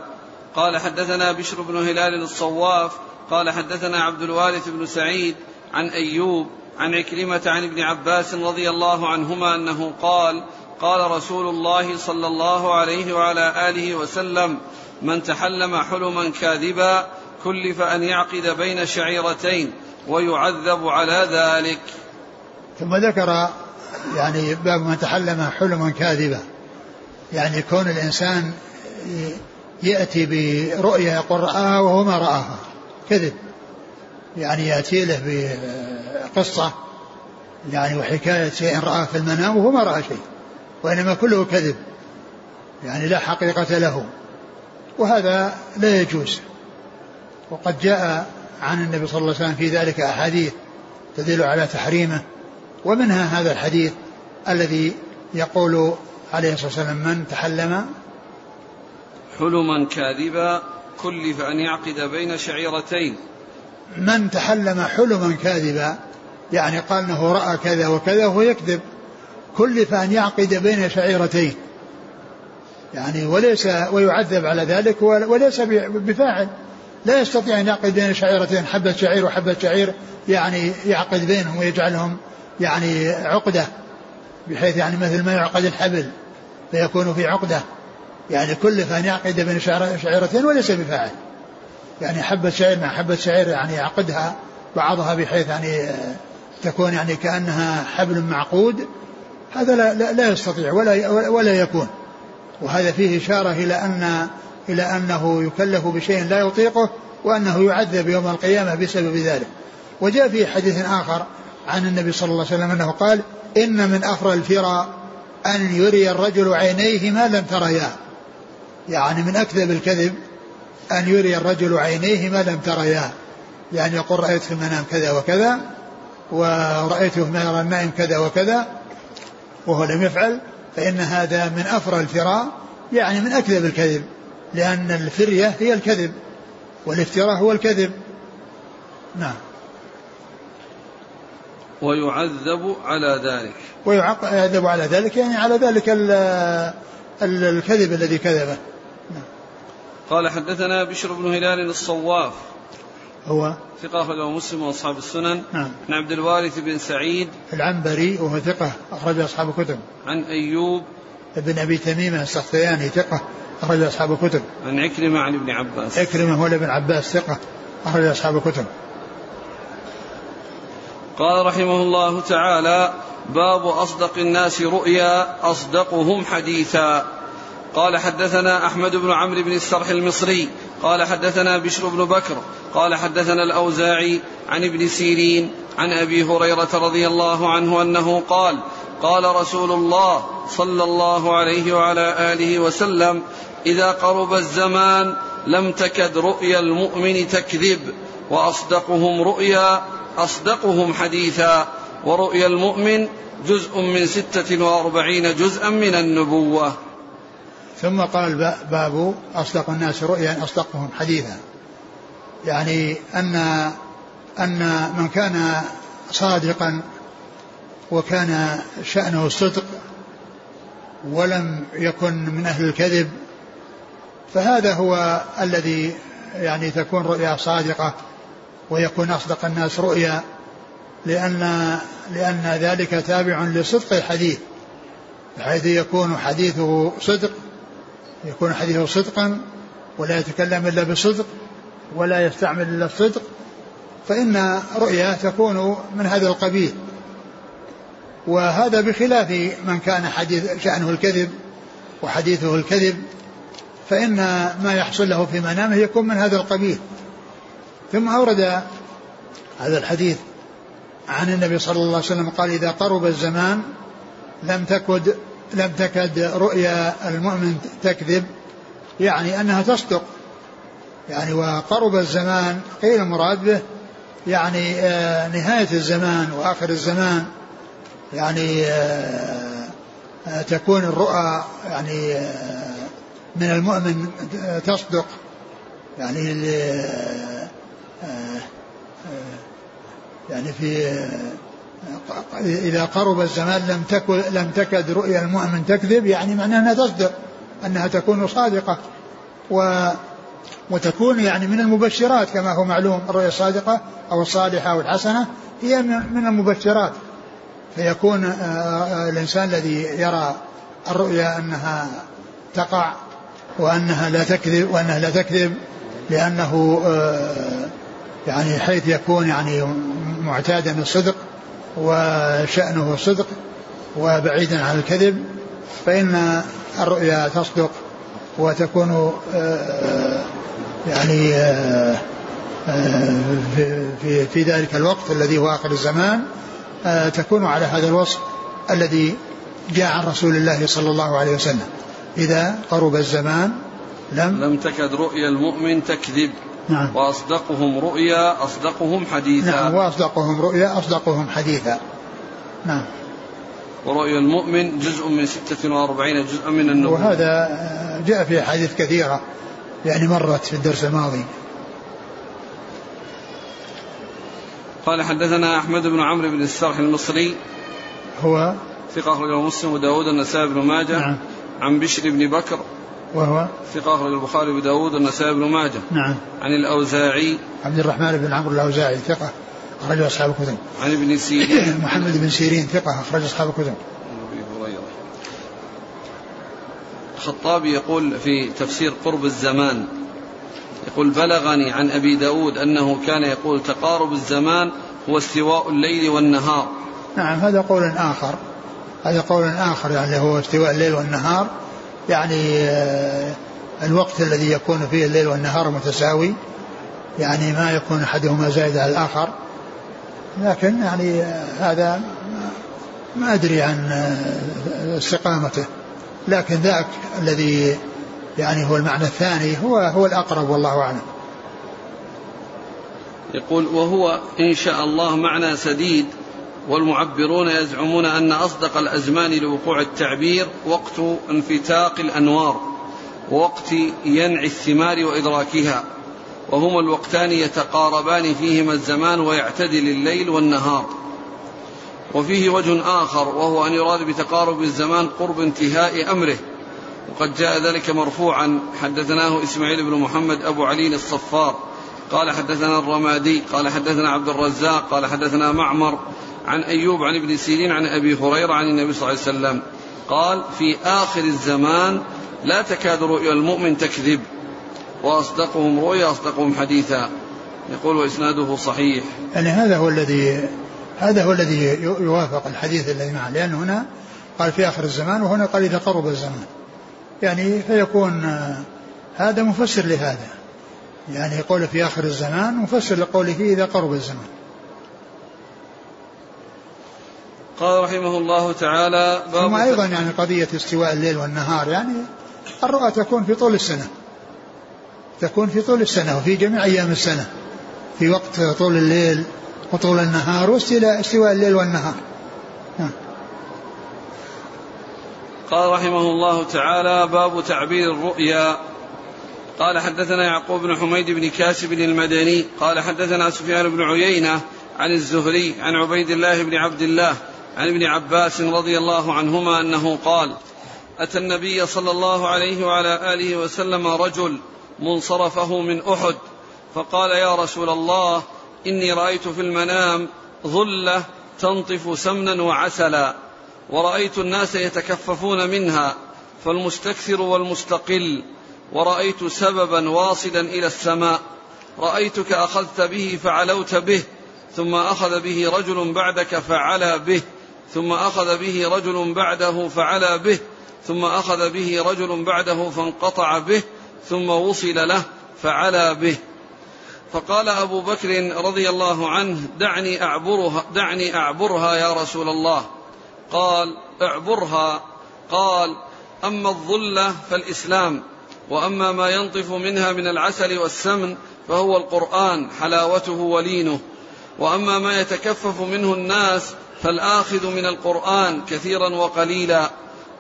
قال حدثنا بشر بن هلال الصواف قال حدثنا عبد الوارث بن سعيد عن أيوب عن عكرمة عن ابن عباس رضي الله عنهما أنه قال قال رسول الله صلى الله عليه وعلى آله وسلم من تحلم حلما كاذبا كلف أن يعقد بين شعيرتين ويعذب على ذلك. ثم ذكر يعني باب من تحلم حلما كاذبا. يعني كون الإنسان يأتي برؤيا يقول رآها وهو ما رآها. كذب. يعني يأتي له بقصة يعني وحكاية شيء رآه في المنام وهو ما رأى شيء. وإنما كله كذب. يعني لا حقيقة له. وهذا لا يجوز. وقد جاء عن النبي صلى الله عليه وسلم في ذلك أحاديث تدل على تحريمه. ومنها هذا الحديث الذي يقول عليه الصلاة والسلام من تحلم؟ حلما كاذبا كلف أن يعقد بين شعيرتين. من تحلم حلما كاذبا يعني قال إنه رأى كذا وكذا وهو يكذب. كلف أن يعقد بين شعيرتين. يعني وليس ويعذب على ذلك وليس بفاعل. لا يستطيع أن يعقد بين شعيرتين. حبه شعير وحبه شعير يعني يعقد بينهم ويجعلهم يعني عقدة بحيث يعني مثل ما يعقد الحبل فيكون في عقدة. يعني كلف أن يعقد بين شعيرتين وليس بفاعل. يعني حبة شعير مع حبة شعير يعني يعقدها بعضها بحيث يعني تكون يعني كأنها حبل معقود. هذا لا, لا, لا يستطيع ولا ولا يكون. وهذا فيه إشارة إلى أن إلى أنه يكلف بشيء لا يطيقه وأنه يعذب يوم القيامة بسبب ذلك. وجاء في حديث آخر عن النبي صلى الله عليه وسلم أنه قال إن من أفرى الفرى أن يري الرجل عينيه ما لم تريا يعني من أكذب الكذب أن يري الرجل عينيه ما لم تريا يعني يقول رأيت في المنام كذا وكذا ورأيته يرى النائم كذا وكذا وهو لم يفعل فإن هذا من أفرى الفراء يعني من أكذب الكذب لأن الفرية هي الكذب والافتراء هو الكذب. نعم. ويعذب على ذلك. ويعذب على ذلك يعني على ذلك الكذب الذي كذبه. نعم. قال حدثنا بشر بن هلال الصواف. هو ثقة أخرجه مسلم وأصحاب السنن. نعم. عن عبد الوارث بن سعيد. العنبري وهو ثقة أخرج أصحاب الكتب. عن أيوب. بن أبي تميمة السختياني ثقة أخرج أصحاب الكتب. عن عكرمة عن ابن عباس. عكرمة هو ابن عباس ثقة أخرج أصحاب الكتب. قال رحمه الله تعالى باب أصدق الناس رؤيا أصدقهم حديثا. قال حدثنا أحمد بن عمرو بن السرح المصري قال حدثنا بشر بن بكر قال حدثنا الأوزاعي عن ابن سيرين عن أبي هريرة رضي الله عنه أنه قال قال رسول الله صلى الله عليه وعلى آله وسلم إذا قرب الزمان لم تكد رؤيا المؤمن تكذب وأصدقهم رؤيا أصدقهم حديثا ورؤيا المؤمن جزء من ستة وأربعين جزءا من النبوة. ثم قال باب أصدق الناس رؤيا أصدقهم حديثا. يعني أن أن من كان صادقا وكان شأنه الصدق ولم يكن من أهل الكذب فهذا هو الذي يعني تكون رؤيا صادقة. ويكون أصدق الناس رؤيا لأن لأن ذلك تابع لصدق الحديث بحيث يكون حديثه صدق يكون حديثه صدقا ولا يتكلم إلا بصدق ولا يستعمل إلا الصدق فإن رؤيا تكون من هذا القبيل. وهذا بخلاف من كان حديث شأنه الكذب وحديثه الكذب فإن ما يحصل له في منامه يكون من هذا القبيل. ثم أورد هذا الحديث عن النبي صلى الله عليه وسلم قال إذا قرب الزمان لم تكد لم تكد رؤيا المؤمن تكذب يعني أنها تصدق. يعني وقرب الزمان قيل المراد به يعني آه، نهاية الزمان وآخر الزمان. يعني آه، آه، تكون الرؤى يعني من المؤمن تصدق. يعني يعني في إذا قرب الزمان لم تكن لم تكد رؤيا المؤمن تكذب يعني معناها أنها تصدق أنها تكون صادقة و وتكون يعني من المبشرات كما هو معلوم الرؤيا الصادقة أو الصالحة أو الحسنة هي من المبشرات. فيكون آه، آه، الإنسان الذي يرى الرؤيا أنها تقع وأنها لا تكذب وأنها لا تكذب لأنه آه، يعني حيث يكون يعني معتادا الصدق وشأنه الصدق وبعيدا عن الكذب فإن الرؤيا تصدق وتكون يعني في في ذلك الوقت الذي هو آخر الزمان تكون على هذا الوصف الذي جاء عن رسول الله صلى الله عليه وسلم. إذا قرب الزمان لم لم تكد رؤيا المؤمن تكذب. نعم. وأصدقهم رؤيا أصدقهم حديثا. نعم وأصدقهم رؤيا أصدقهم حديثا. نعم. ورؤيا المؤمن جزء من ستة وأربعين جزءا من النبوة. وهذا جاء في أحاديث كثيرة يعني مرت في الدرس الماضي. قال حدثنا أحمد بن عمرو بن السرح المصري. هو؟ ثقة أخرجه مسلم وداود النسائي بن ماجه. نعم. عن بشر بن بكر وهو ثقة أخرج البخاري وداود والنسائي بن ماجه. نعم. عن الأوزاعي. عبد الرحمن بن عمرو الأوزاعي ثقة أخرج أصحاب الكتب. عن ابن سيرين. محمد بن سيرين ثقة أخرج أصحاب الكتب. الخطابي يقول في تفسير قرب الزمان يقول بلغني عن أبي داود أنه كان يقول تقارب الزمان هو استواء الليل والنهار نعم هذا قول آخر. هذا قول آخر يعني هو استواء الليل والنهار. يعني آه، الوقت الذي يكون فيه الليل والنهار متساوي. يعني ما يكون أحدهما زائد على الآخر. لكن يعني آه، هذا ما أدري عن آه، استقامته. لكن ذاك الذي يعني هو المعنى الثاني هو هو الأقرب والله أعلم. يقول وهو إن شاء الله معنى سديد. والمعبرون يزعمون أن أصدق الأزمان لوقوع التعبير وقت انفتاق الأنوار ووقت ينع الثمار وإدراكها وهما الوقتان يتقاربان فيهما الزمان ويعتدل الليل والنهار. وفيه وجه آخر وهو أن يراد بتقارب الزمان قرب انتهاء أمره. وقد جاء ذلك مرفوعا حدثناه إسماعيل بن محمد أبو علي الصفار. قال حدثنا الرمادي قال حدثنا عبد الرزاق قال حدثنا معمر عن أيوب عن ابن سيرين عن أبي هريرة عن النبي صلى الله عليه وسلم قال في آخر الزمان لا تكاد رؤيا المؤمن تكذب وأصدقهم رؤيا أصدقهم حديثا. يقول وإسناده صحيح. يعني هذا هو الذي هذا هو الذي يوافق الحديث الذي معه. لأن هنا قال في آخر الزمان وهنا قال إذا قرب الزمان. يعني فيكون هذا مفسر لهذا. يعني يقول في آخر الزمان مفسر لقوله إذا قرب الزمان. قال رحمه الله تعالى باب ثم أيضا يعني قضية استواء الليل والنهار يعني الرؤى تكون في طول السنة تكون في طول السنة وفي جميع أيام السنة في وقت طول الليل وطول النهار واستواء الليل والنهار. نعم. قال رحمه الله تعالى باب تعبير الرؤيا. قال حدثنا يعقوب بن حميد بن كاسب المدني قال حدثنا سفيان بن عيينة عن الزهري عن عبيد الله بن عبد الله عن ابن عباس رضي الله عنهما أنه قال أتى النبي صلى الله عليه وعلى آله وسلم رجل منصرفه من أحد فقال يا رسول الله إني رأيت في المنام ظلة تنطف سمنا وعسلا ورأيت الناس يتكففون منها فالمستكثر والمستقل ورأيت سببا واصلا إلى السماء رأيتك أخذت به فعلوت به ثم أخذ به رجل بعدك فعلى به ثم أخذ به رجل بعده فعلى به ثم أخذ به رجل بعده فانقطع به ثم وصل له فعلى به. فقال أبو بكر رضي الله عنه دعني أعبرها دعني أعبرها يا رسول الله. قال أعبرها. قال أما الظلة فالإسلام وأما ما ينطف منها من العسل والسمن فهو القرآن حلاوته ولينه. وأما ما يتكفف منه الناس فالآخذ من القرآن كثيرا وقليلا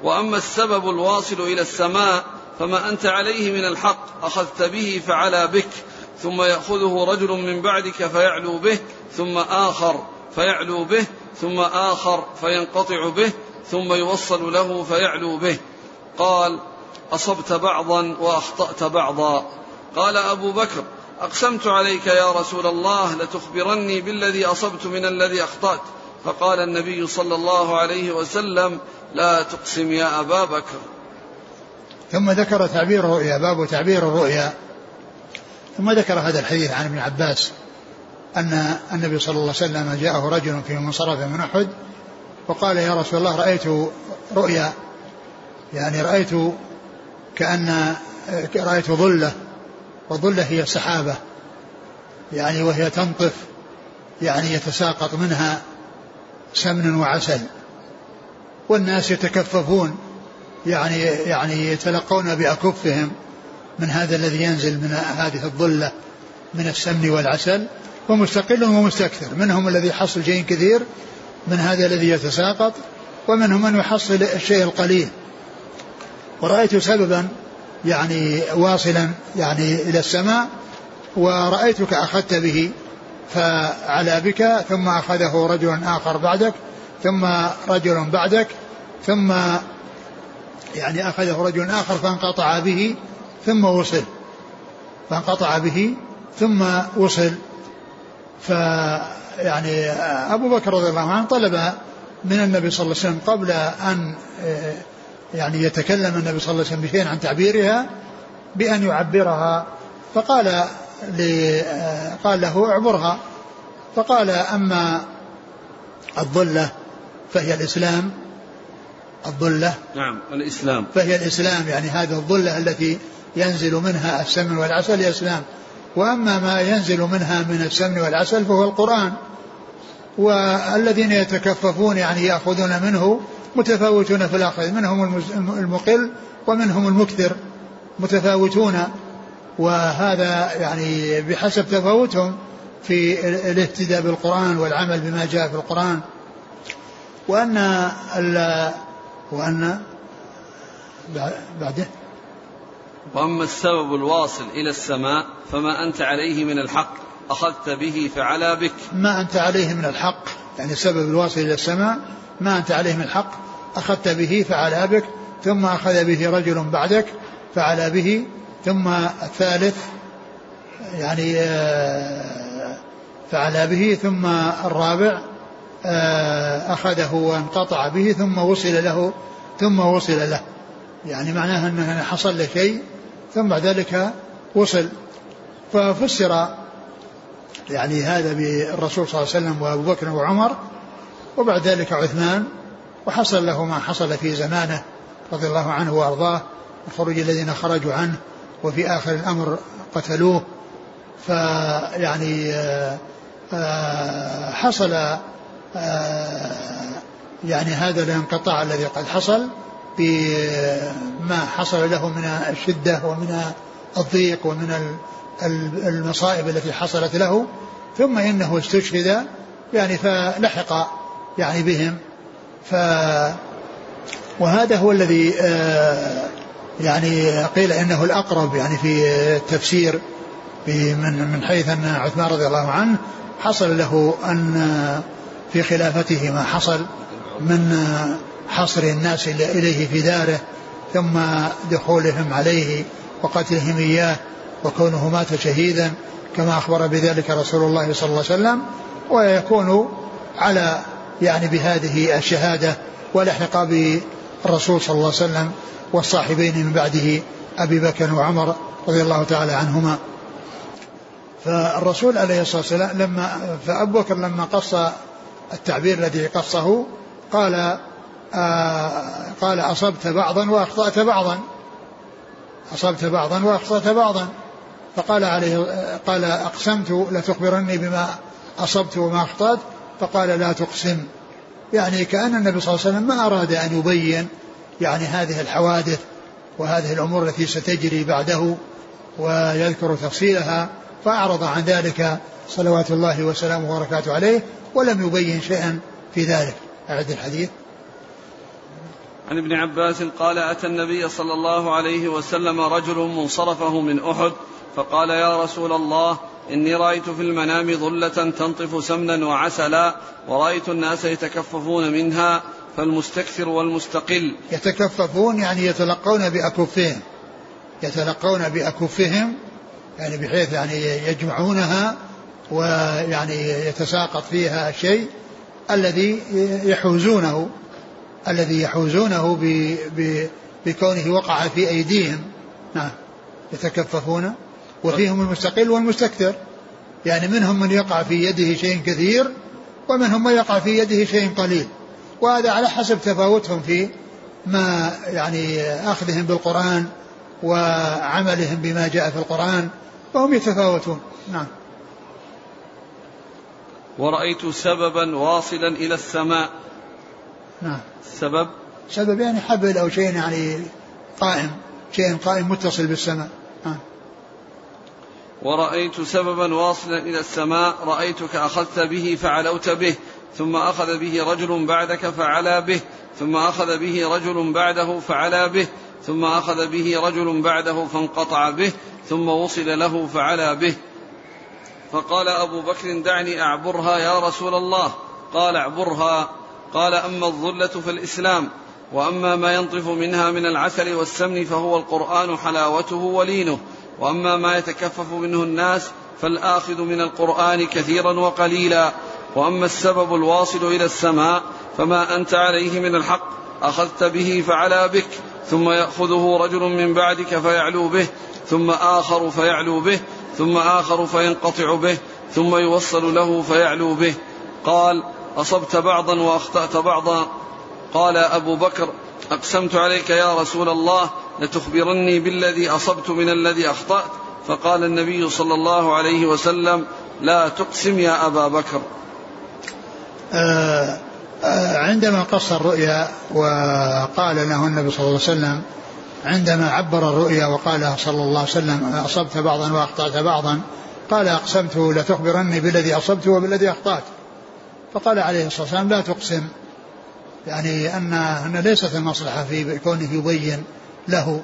وأما السبب الواصل إلى السماء فما أنت عليه من الحق أخذت به فعلى بك ثم يأخذه رجل من بعدك فيعلو به ثم آخر فيعلو به ثم آخر فينقطع به ثم يوصل له فيعلو به. قال أصبت بعضا وأخطأت بعضا. قال أبو بكر أقسمت عليك يا رسول الله لتخبرني بالذي أصبت من الذي أخطأت. فقال النبي صلى الله عليه وسلم لا تقسم يا أبا بكر. ثم ذكر تعبير الرؤيا باب تعبير الرؤيا. ثم ذكر هذا الحديث عن ابن عباس أن النبي صلى الله عليه وسلم جاءه رجل في منصرف من أحد وقال يا رسول الله رأيت رؤيا. يعني رأيت كأن رأيت ظلة وظلة هي سحابة يعني وهي تنطف يعني يتساقط منها. سمن وعسل والناس يتكففون يعني يعني يتلقون بأكفهم من هذا الذي ينزل من هذه الظلة من السمن والعسل ومستقل ومستكثر. منهم الذي يحصل شيء كثير من هذا الذي يتساقط ومنهم من يحصل الشيء القليل ورأيت سببا يعني واصلا يعني إلى السماء ورأيتك أخذت به. فعلى بك ثم أخذه رجل آخر بعدك ثم رجل بعدك ثم يعني أخذه رجل آخر فانقطع به ثم وصل. فانقطع به ثم وصل. فيعني أبو بكر رضي الله عنه طلب من النبي صلى الله عليه وسلم قبل أن يعني يتكلم النبي صلى الله عليه وسلم بشيء عن تعبيرها بأن يعبرها. فقال قال له اعبرها. فقال أما الظلة فهي الإسلام. الظلة نعم الإسلام. فهي الإسلام يعني هذه الظلة التي ينزل منها السمن والعسل هي الإسلام. وأما ما ينزل منها من السمن والعسل فهو القرآن. والذين يتكففون يعني يأخذون منه متفاوتون في الأخذ منهم المقل ومنهم المكثر. متفاوتون. وهذا يعني بحسب تفاوتهم في الاهتداء بالقرآن والعمل بما جاء في القرآن. وأن وأن بعده. وأما السبب الواصل إلى السماء فما أنت عليه من الحق أخذت به فعلا بك. ما أنت عليه من الحق يعني السبب الواصل إلى السماء ما أنت عليه من الحق أخذت به فعلا بك ثم أخذ به رجل بعدك فعلا به ثم الثالث يعني آه، فعلا به ثم الرابع آه، أخذه وانقطع به ثم وصل له ثم وصل له. يعني معناها أنه حصل له شيء ثم بعد ذلك وصل. ففسر يعني هذا بالرسول صلى الله عليه وسلم وأبو بكر وعمر وبعد ذلك عثمان وحصل له ما حصل في زمانه رضي الله عنه وأرضاه الخروج الذين خرجوا عنه. وفي آخر الأمر قتلوه فيعني آه، آه، حصل آه، يعني هذا الانقطاع الذي قد حصل بما حصل له من الشدة ومن الضيق ومن المصائب التي حصلت له. ثم إنه استشهد يعني فلحق يعني بهم. ف وهذا هو الذي آه، يعني قيل إنه الأقرب يعني في التفسير من من حيث أن عثمان رضي الله عنه حصل له أن في خلافته ما حصل من حصر الناس إليه في داره ثم دخولهم عليه وقتلهم إياه وكونه مات شهيدا كما أخبر بذلك رسول الله صلى الله عليه وسلم ويكون على يعني بهذه الشهادة والإحقاق بالرسول صلى الله عليه وسلم والصاحبين من بعده أبي بكر وعمر رضي الله تعالى عنهما. فالرسول عليه الصلاة والسلام لما فأبو بكر لما قص التعبير الذي قصه قال آه قال أصبت بعضا وأخطأت بعضا. أصبت بعضا وأخطأت بعضا. فقال عليه قال أقسمت لتخبرني بما أصبت وما أخطأت. فقال لا تقسم. يعني كأن النبي صلى الله عليه وسلم ما أراد أن يبين يعني هذه الحوادث وهذه الأمور التي ستجري بعده ويذكر تفصيلها فأعرض عن ذلك صلوات الله وسلامه وبركاته عليه ولم يبين شيئا في ذلك. أعد الحديث. عن ابن عباس قال أتى النبي صلى الله عليه وسلم رجل منصرفه من أحد فقال يا رسول الله إني رأيت في المنام ظلة تنطف سمنا وعسلا ورأيت الناس يتكففون منها فالمستكثر والمستقل. يتكففون يعني يتلقون بأكفهم. يتلقون بأكفهم يعني بحيث يعني يجمعونها ويعني يتساقط فيها شيء الذي يحوزونه الذي يحوزونه ب بكونه وقع في أيديهم. نعم. يتكففون. وفيهم المستقل والمستكثر. يعني منهم من يقع في يده شيء كثير ومنهم من يقع في يده شيء قليل. وهذا على حسب تفاوتهم في ما يعني أخذهم بالقرآن وعملهم بما جاء في القرآن فهم يتفاوتون. نعم. ورأيت سببا واصلا إلى السماء. نعم. سبب؟ سبب يعني حبل أو شيء يعني قائم شيء قائم متصل بالسماء. ورأيت سببا واصلا إلى السماء رأيتك أخذت به فعلوت به ثم أخذ به رجل بعدك فعلا به ثم أخذ به رجل بعده فعلا به ثم أخذ به رجل بعده فانقطع به ثم وصل له فعلا به. فقال أبو بكر دعني أعبرها يا رسول الله. قال اعبرها. قال أما الظلة فالإسلام وأما ما ينطف منها من العسل والسمن فهو القرآن حلاوته ولينه. وأما ما يتكفف منه الناس فالآخذ من القرآن كثيرا وقليلا. وأما السبب الواصل إلى السماء فما أنت عليه من الحق أخذت به فعلى بك ثم يأخذه رجل من بعدك فيعلو به ثم آخر فيعلو به ثم آخر فينقطع به ثم يوصل له فيعلو به. قال أصبت بعضا وأخطأت بعضا. قال أبو بكر أقسمت عليك يا رسول الله لتخبرني بالذي أصبت من الذي أخطأت. فقال النبي صلى الله عليه وسلم لا تقسم يا أبا بكر. آه آه عندما قص الرؤيا وقال له النبي صلى الله عليه وسلم عندما عبر الرؤيا وقال صلى الله عليه وسلم أصبت بعضا وأخطأت بعضا قال أقسمت لتخبرني بالذي أصبت وبالذي أخطأت. فقال عليه الصلاة والسلام لا تقسم. يعني أن أن ليست المصلحة في كونه يبين له.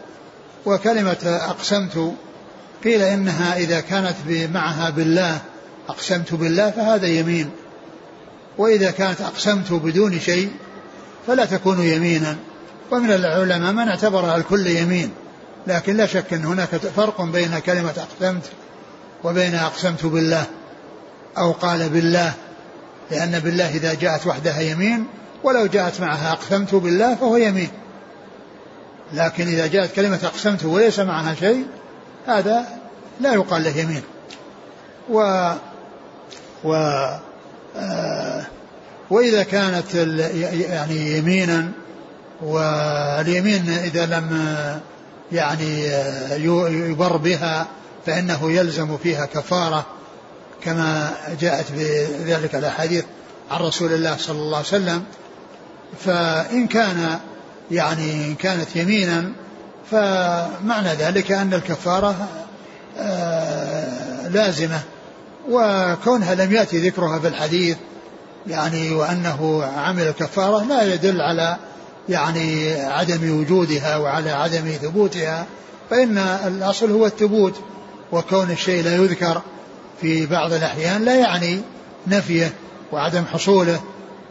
وكلمة أقسمت قيل إنها إذا كانت معها بالله أقسمت بالله فهذا يمين. وإذا كانت أقسمت بدون شيء فلا تكون يمينا. ومن العلماء من اعتبرها الكل يمين. لكن لا شك أن هناك فرق بين كلمة أقسمت وبين أقسمت بالله أو قال بالله. لأن بالله إذا جاءت وحدها يمين ولو جاءت معها أقسمت بالله فهو يمين. لكن إذا جاءت كلمة أقسمت وليس معها شيء هذا لا يقال له يمين. و و آه وإذا كانت يعني يمينا واليمين إذا لم يعني يبر بها فإنه يلزم فيها كفارة كما جاءت في ذلك الأحاديث عن رسول الله صلى الله عليه وسلم. فإن كان يعني إن كانت يمينا فمعنى ذلك أن الكفارة آه، لازمة وكونها لم يأتي ذكرها في الحديث يعني وأنه عمل الكفارة لا يدل على يعني عدم وجودها وعلى عدم ثبوتها فإن الأصل هو الثبوت وكون الشيء لا يذكر في بعض الأحيان لا يعني نفيه وعدم حصوله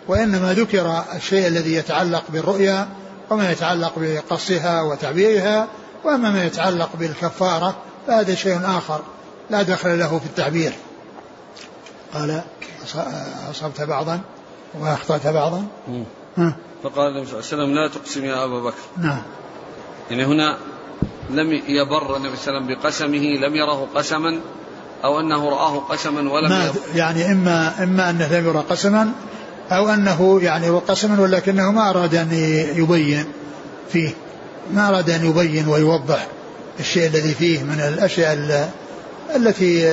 وإنما ذكر الشيء الذي يتعلق بالرؤيا وما يتعلق بقصها وتعبيرها وأما ما يتعلق بالكفارة فهذا شيء آخر لا دخل له في التعبير. قال أصبت بعضا وأخطأت بعضا. فقال النبي صلى الله عليه وسلم لا تقسم يا أبا بكر. نعم. يعني هنا لم يبر النبي صلى الله عليه وسلم بقسمه لم يره قسما أو أنه رآه قسما ولم ما يعني إما إما أنه لم يرى قسما أو أنه يعني هو قسما ولكنه ما أراد أن يبين فيه ما أراد أن يبين ويوضح الشيء الذي فيه من الأشياء التي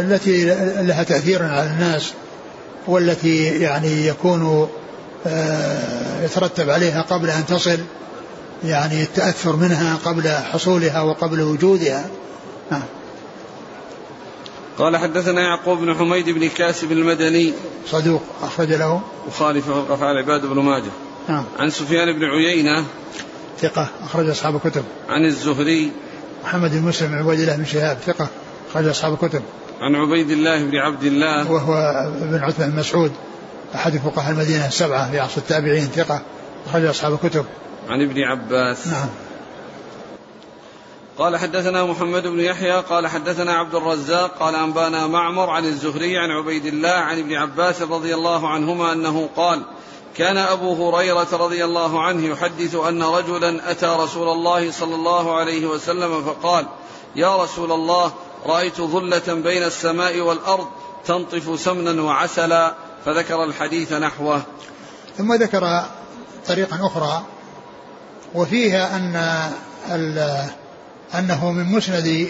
التي لها تأثير على الناس والتي يعني يكون يترتب عليها قبل أن تصل يعني التأثر منها قبل حصولها وقبل وجودها. نعم قال حدثنا يعقوب بن حميد بن كاسب المدني. صدوق أخرج له. وخالف أفعال عباد بن ماجه. نعم. عن سفيان بن عيينة. ثقة أخرج أصحاب الكتب. عن الزهري. محمد بن مسلم عبيد الله بن شهاب ثقة أخرج أصحاب الكتب. عن عبيد الله بن عبد الله. وهو بن عثمان بن مسعود أحد فقهاء المدينة السبعة في عصر التابعين ثقة أخرج أصحاب الكتب. عن ابن عباس. نعم. قال حدثنا محمد بن يحيى قال حدثنا عبد الرزاق قال أنبانا معمر عن الزهري عن عبيد الله عن ابن عباس رضي الله عنهما أنه قال كان أبو هريرة رضي الله عنه يحدث أن رجلا أتى رسول الله صلى الله عليه وسلم فقال يا رسول الله رأيت ظلة بين السماء والأرض تنطف سمنا وعسلا فذكر الحديث نحوه. ثم ذكر طريقا أخرى وفيها أن أنه من مسند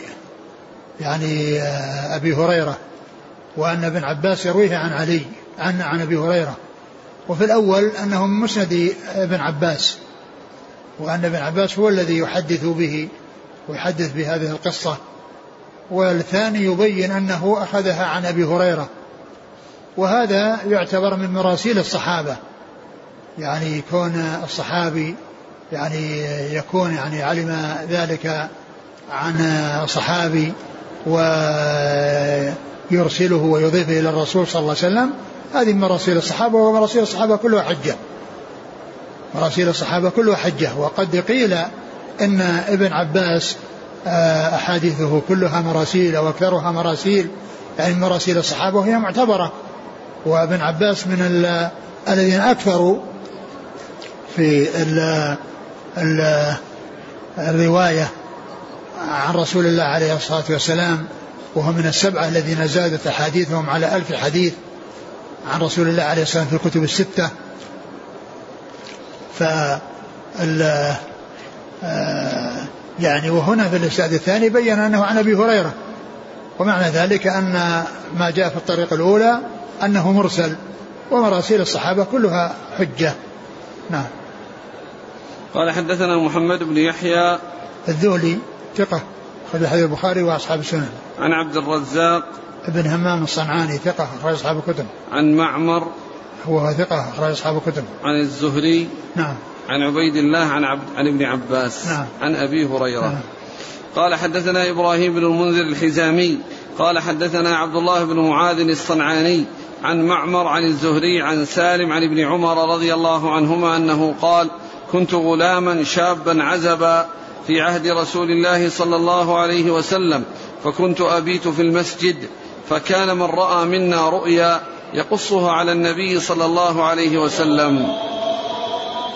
يعني آه، أبي هريرة وأن ابن عباس يرويه عن علي عن عن أبي هريرة. وفي الأول أنه من مسند ابن عباس وأن ابن عباس هو الذي يحدث به ويحدث بهذه القصة. والثاني يبين أنه أخذها عن أبي هريرة. وهذا يعتبر من مراسيل الصحابة. يعني كون الصحابي يعني يكون يعني علم ذلك عن صحابي ويرسله ويضيفه إلى الرسول صلى الله عليه وسلم. هذه مراسيل الصحابة ومراسيل الصحابة كلها حجة. مراسيل الصحابة كلها حجة. وقد قيل إن ابن عباس آه، أحاديثه كلها مراسيل أو أكثرها مراسيل. يعني مراسيل الصحابة وهي معتبرة. وابن عباس من الذين أكثروا في ال ال الرواية عن رسول الله عليه الصلاة والسلام وهو من السبعة الذين زادت أحاديثهم على ألف حديث عن رسول الله عليه الصلاة والسلام في الكتب الستة. ف آه، يعني وهنا في الإسناد الثاني بين أنه عن أبي هريرة. ومعنى ذلك أن ما جاء في الطريق الأولى أنه مرسل ومراسيل الصحابة كلها حجة. نعم. قال حدثنا محمد بن يحيى الذولي ثقة أخرج حديث البخاري وأصحاب السنن. عن عبد الرزاق. ابن همام الصنعاني ثقة أخرج أصحاب الكتب. عن معمر. هو ثقة أخرج أصحاب الكتب. عن الزهري. نعم. عن عبيد الله عن عبد عن ابن عباس. نعم. عن أبي هريرة. نعم. قال حدثنا إبراهيم بن المنذر الحزامي. قال حدثنا عبد الله بن معاذ الصنعاني. عن معمر عن الزهري عن سالم عن ابن عمر رضي الله عنهما أنه قال كنت غلاما شابا عزبا في عهد رسول الله صلى الله عليه وسلم فكنت أبيت في المسجد فكان من رأى منا رؤيا يقصها على النبي صلى الله عليه وسلم.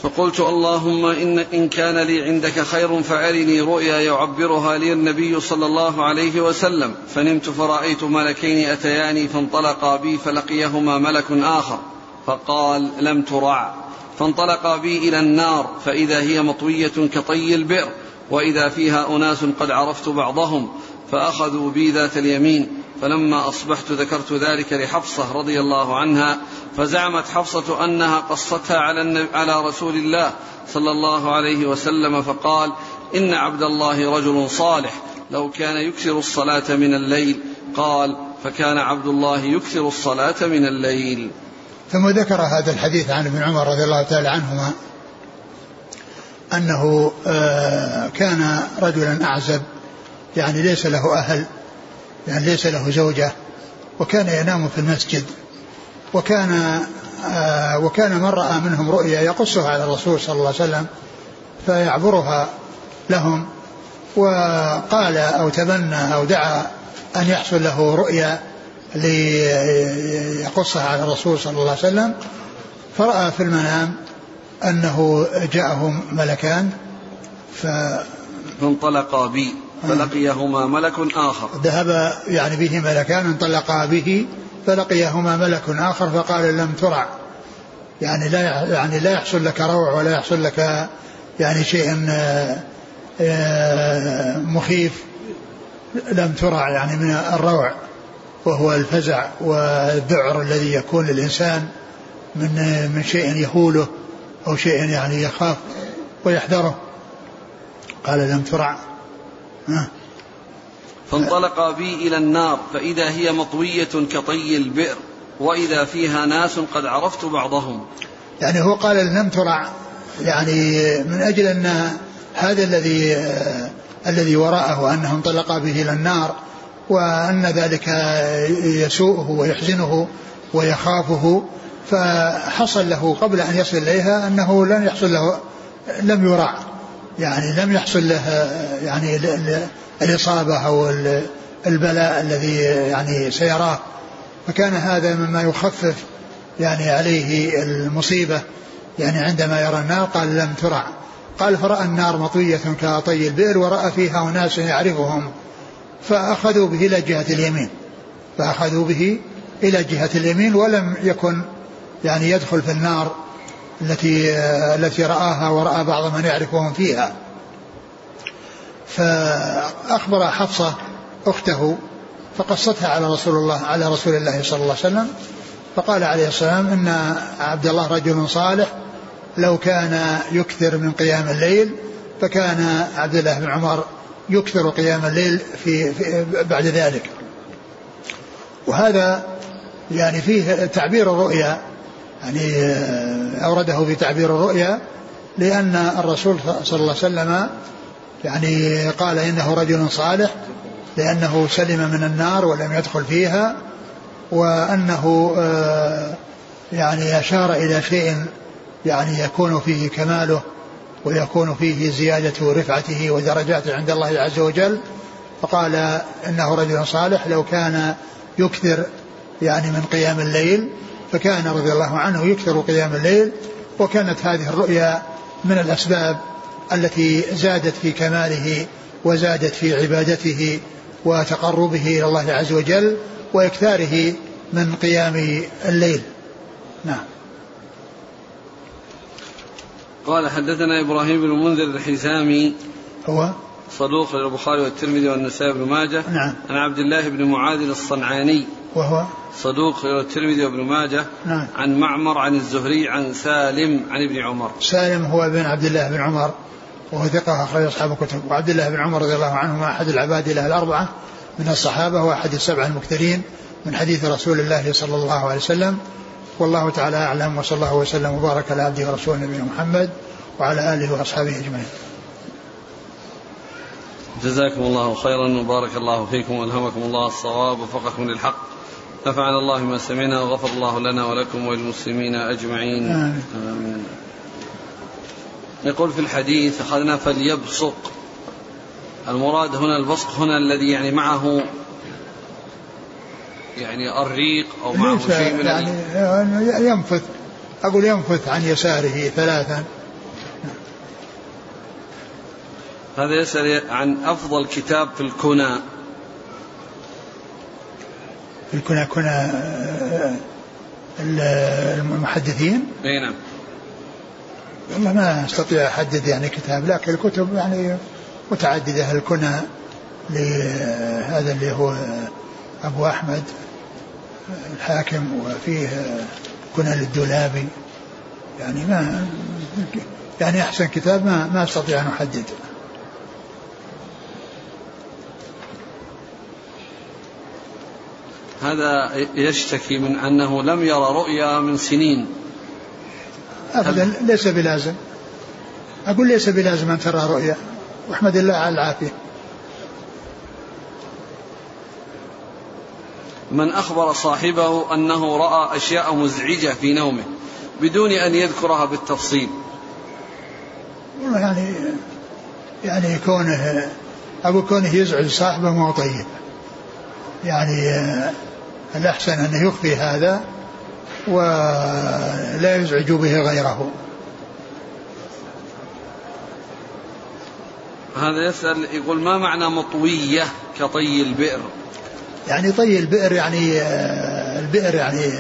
فقلت اللهم إن, إن كان لي عندك خير فأرني رؤيا يعبرها لي النبي صلى الله عليه وسلم. فنمت فرأيت ملكين أتياني فانطلقا بي فلقيهما ملك آخر. فقال لم ترع. فانطلقا بي إلى النار فإذا هي مطوية كطي البئر. وإذا فيها أناس قد عرفت بعضهم فأخذوا بي ذات اليمين فلما أصبحت ذكرت ذلك لحفصة رضي الله عنها فزعمت حفصة أنها قصتها على, على رسول الله صلى الله عليه وسلم فقال إن عبد الله رجل صالح لو كان يكثر الصلاة من الليل. قال فكان عبد الله يكثر الصلاة من الليل. ثم ذكر هذا الحديث عن ابن عمر رضي الله تعالى عنهما أنه آه، كان رجلا أعزب يعني ليس له أهل يعني ليس له زوجة وكان ينام في المسجد. وكان آه وكان من رأى منهم رؤيا يقصها على الرسول صلى الله عليه وسلم فيعبرها لهم وقال أو تمنى أو دعا أن يحصل له رؤيا ليقصها على الرسول صلى الله عليه وسلم. فرأى في المنام أنه جاءه ملكان ف فانطلقا بي فلقيهما ملك آخر. ذهب يعني به ملكان انطلقا به فلقيهما ملك آخر فقال لم ترع. يعني لا يعني لا يحصل لك روع ولا يحصل لك يعني شيء آه، آه، مخيف. لم ترع يعني من الروع وهو الفزع والذعر الذي يكون للإنسان من من شيء يهوله. أو شيء يعني يخاف ويحذره. قال لم ترع. فانطلق بي إلى النار فإذا هي مطوية كطي البئر وإذا فيها ناس قد عرفت بعضهم. يعني هو قال لم ترع. يعني من أجل أن هذا الذي الذي وراءه أنه انطلق به إلى النار وأن ذلك يسوءه ويحزنه ويخافه فحصل له قبل أن يصل إليها أنه لن يحصل له لم يرع يعني لم يحصل له يعني الإصابة أو البلاء الذي يعني سيراه. فكان هذا مما يخفف يعني عليه المصيبة يعني عندما يرى النار قال لم ترع قال فرأى النار مطوية كطي البئر ورأى فيها أناس يعرفهم فأخذوا به إلى جهة اليمين. فأخذوا به إلى جهة اليمين ولم يكن يعني يدخل في النار التي التي رآها ورأى بعض من يعرفهم فيها. فأخبر حفصة أخته فقصتها على رسول الله على رسول الله صلى الله عليه وسلم. فقال عليه السلام إن عبد الله رجل صالح لو كان يكثر من قيام الليل فكان عبد الله بن عمر يكثر قيام الليل في, في بعد ذلك. وهذا يعني فيه تعبير الرؤيا يعني آه، أورده في تعبير الرؤيا لأن الرسول صلى الله عليه وسلم يعني قال إنه رجل صالح لأنه سلم من النار ولم يدخل فيها وأنه آه، يعني أشار إلى شيء يعني يكون فيه كماله ويكون فيه زيادة رفعته ودرجاته عند الله عز وجل. فقال إنه رجل صالح لو كان يكثر يعني من قيام الليل فكان رضي الله عنه يكثر قيام الليل وكانت هذه الرؤيا من الأسباب التي زادت في كماله وزادت في عبادته وتقربه إلى الله عز وجل وإكثاره من قيام الليل. نعم. قال حدثنا إبراهيم بن المنذر الحزامي هو؟ صدوق للبخاري والترمذي والنسائي بن ماجه. نعم. عن عبد الله بن معاذ الصنعاني. وهو؟ صدوق للترمذي وابن ماجه. نعم. عن معمر عن الزهري عن سالم عن ابن عمر. سالم هو بن عبد الله بن عمر وهو ثقة أخرج أصحاب الكتب. وعبد الله بن عمر رضي الله عنهما أحد العباد له الأربعة من الصحابة وأحد السبعة المكثرين من حديث رسول الله صلى الله عليه وسلم. والله تعالى أعلم وصلى الله وسلم وبارك على عبده ورسوله نبينا محمد وعلى آله وأصحابه أجمعين. جزاكم الله خيرا وبارك الله فيكم والهمكم الله الصواب وفقكم للحق نفعنا الله ما سمعنا وغفر الله لنا ولكم وللمسلمين أجمعين. آمين. يقول في الحديث أخذنا فليبصق المراد هنا البصق هنا الذي يعني معه يعني الريق أو معه شيء من يعني ال- ينفث أقول ينفث عن يساره ثلاثا هذا يسأل عن أفضل كتاب في الكنى في كنا كنا المحدثين؟ أي نعم. والله ما أستطيع أحدد يعني كتاب لكن الكتب يعني متعددة. الكنى لهذا اللي هو أبو أحمد الحاكم وفيه كنى للدولابي. يعني ما يعني أحسن كتاب ما ما أستطيع أن أحدد. هذا يشتكي من أنه لم يرى رؤيا من سنين. ابدا ليس بلازم. أقول ليس بلازم أن ترى رؤيا. وأحمد الله على العافية. من أخبر صاحبه أنه رأى أشياء مزعجة في نومه بدون أن يذكرها بالتفصيل. والله يعني يعني كونه أقول كونه يزعج صاحبه ما هو طيب. يعني الأحسن أنه يخفي هذا ولا يزعج به غيره. هذا يسأل يقول ما معنى مطوية كطي البئر؟ يعني طي البئر يعني البئر يعني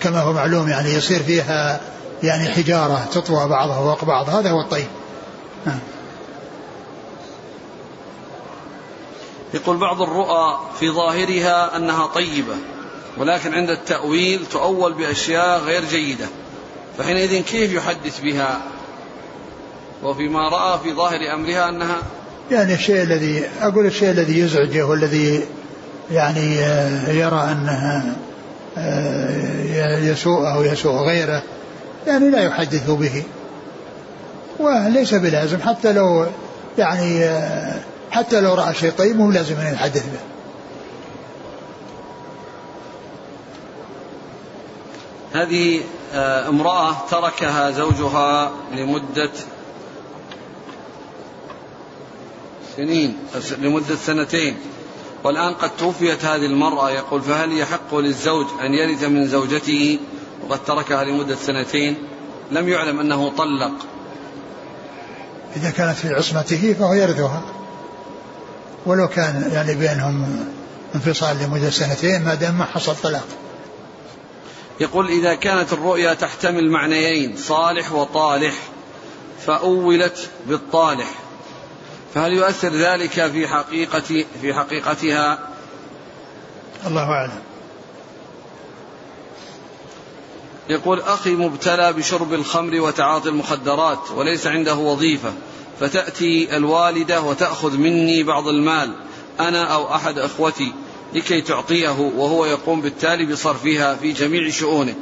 كما هو معلوم يعني يصير فيها يعني حجارة تطوى بعضها فوق بعض هذا هو الطي. نعم. يقول بعض الرؤى في ظاهرها أنها طيبة ولكن عند التأويل تؤول بأشياء غير جيدة فحينئذ كيف يحدث بها؟ وفيما رأى في ظاهر أمرها أنها يعني الشيء الذي أقول الشيء الذي يزعجه والذي يعني آه، يرى أنها آه، يسوء أو يسوء غيره يعني لا يحدث به وليس بلازم حتى لو يعني آه، حتى لو رأى شيء طيب مو لازم أن يتحدث به. هذه آه، امرأة تركها زوجها لمدة سنين لمدة سنتين. والآن قد توفيت هذه المرأة يقول فهل يحق للزوج أن يرث من زوجته؟ وقد تركها لمدة سنتين. لم يعلم أنه طلق. إذا كانت في عصمته فهو يرثها. ولو كان يعني بينهم انفصال لمدة سنتين ما دام ما حصل طلاق. يقول إذا كانت الرؤيا تحتمل معنيين صالح وطالح فأولت بالطالح. فهل يؤثر ذلك في حقيقة في حقيقتها؟ الله أعلم. يقول أخي مبتلى بشرب الخمر وتعاطي المخدرات وليس عنده وظيفة. فتأتي الوالدة وتأخذ مني بعض المال أنا أو أحد أخوتي لكي تعطيه وهو يقوم بالتالي بصرفها في جميع شؤونه.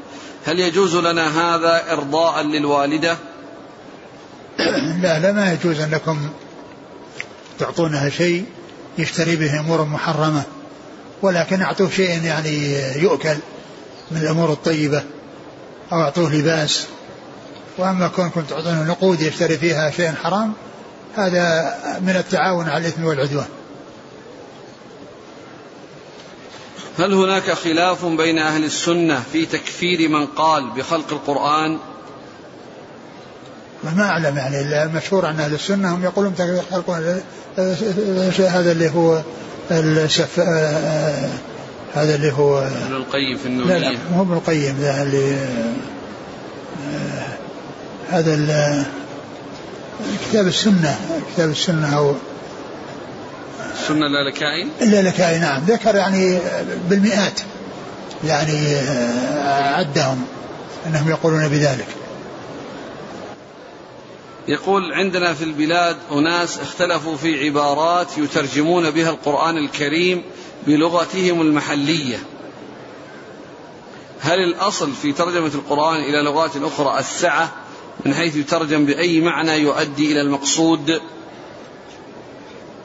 هل يجوز لنا هذا إرضاء للوالدة؟ لا لا ما يجوز أنكم تعطونها شيء يشتري به أمور محرمة ولكن أعطوه شيء يعني يؤكل من الأمور الطيبة أو أعطوه لباس. وأما كونكم تعطونه نقود يشتري فيها شيء حرام هذا من التعاون على الإثم والعدوان. هل هناك خلاف بين أهل السنة في تكفير من قال بخلق القرآن؟ ما أعلم يعني المشهور عن أهل السنة هم يقولون يخلقون هذا اللي هو السف هذا اللي هو ابن القيم في النونية لا لا مو ابن القيم ذا اللي هذا كتاب السنة كتاب السنة أو السنة اللالكائي اللالكائي نعم. ذكر يعني بالمئات يعني عدهم أنهم يقولون بذلك. يقول عندنا في البلاد أناس اختلفوا في عبارات يترجمون بها القرآن الكريم بلغتهم المحلية. هل الأصل في ترجمة القرآن إلى لغات أخرى السعة؟ من حيث يترجم بأي معنى يؤدي إلى المقصود.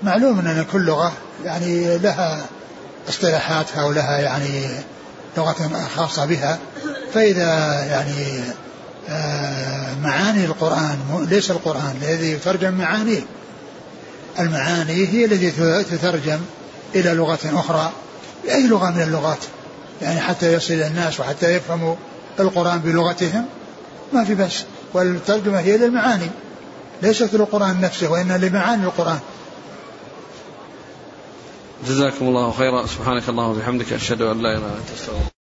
معلوم أن كل لغة يعني لها اصطلاحاتها ولها يعني لغة خاصة بها فإذا يعني آه، معاني القرآن ليس القرآن الذي يترجم معانيه. المعاني هي التي تترجم إلى لغة أخرى بأي لغة من اللغات. يعني حتى يصل الناس وحتى يفهموا القرآن بلغتهم ما في بس والترجمة هي للمعاني ليست للقرآن نفسه وإنما لمعاني القرآن. جزاكم الله خيرا. سبحانك اللهم وبحمدك أشهد أن لا إله إلا أنت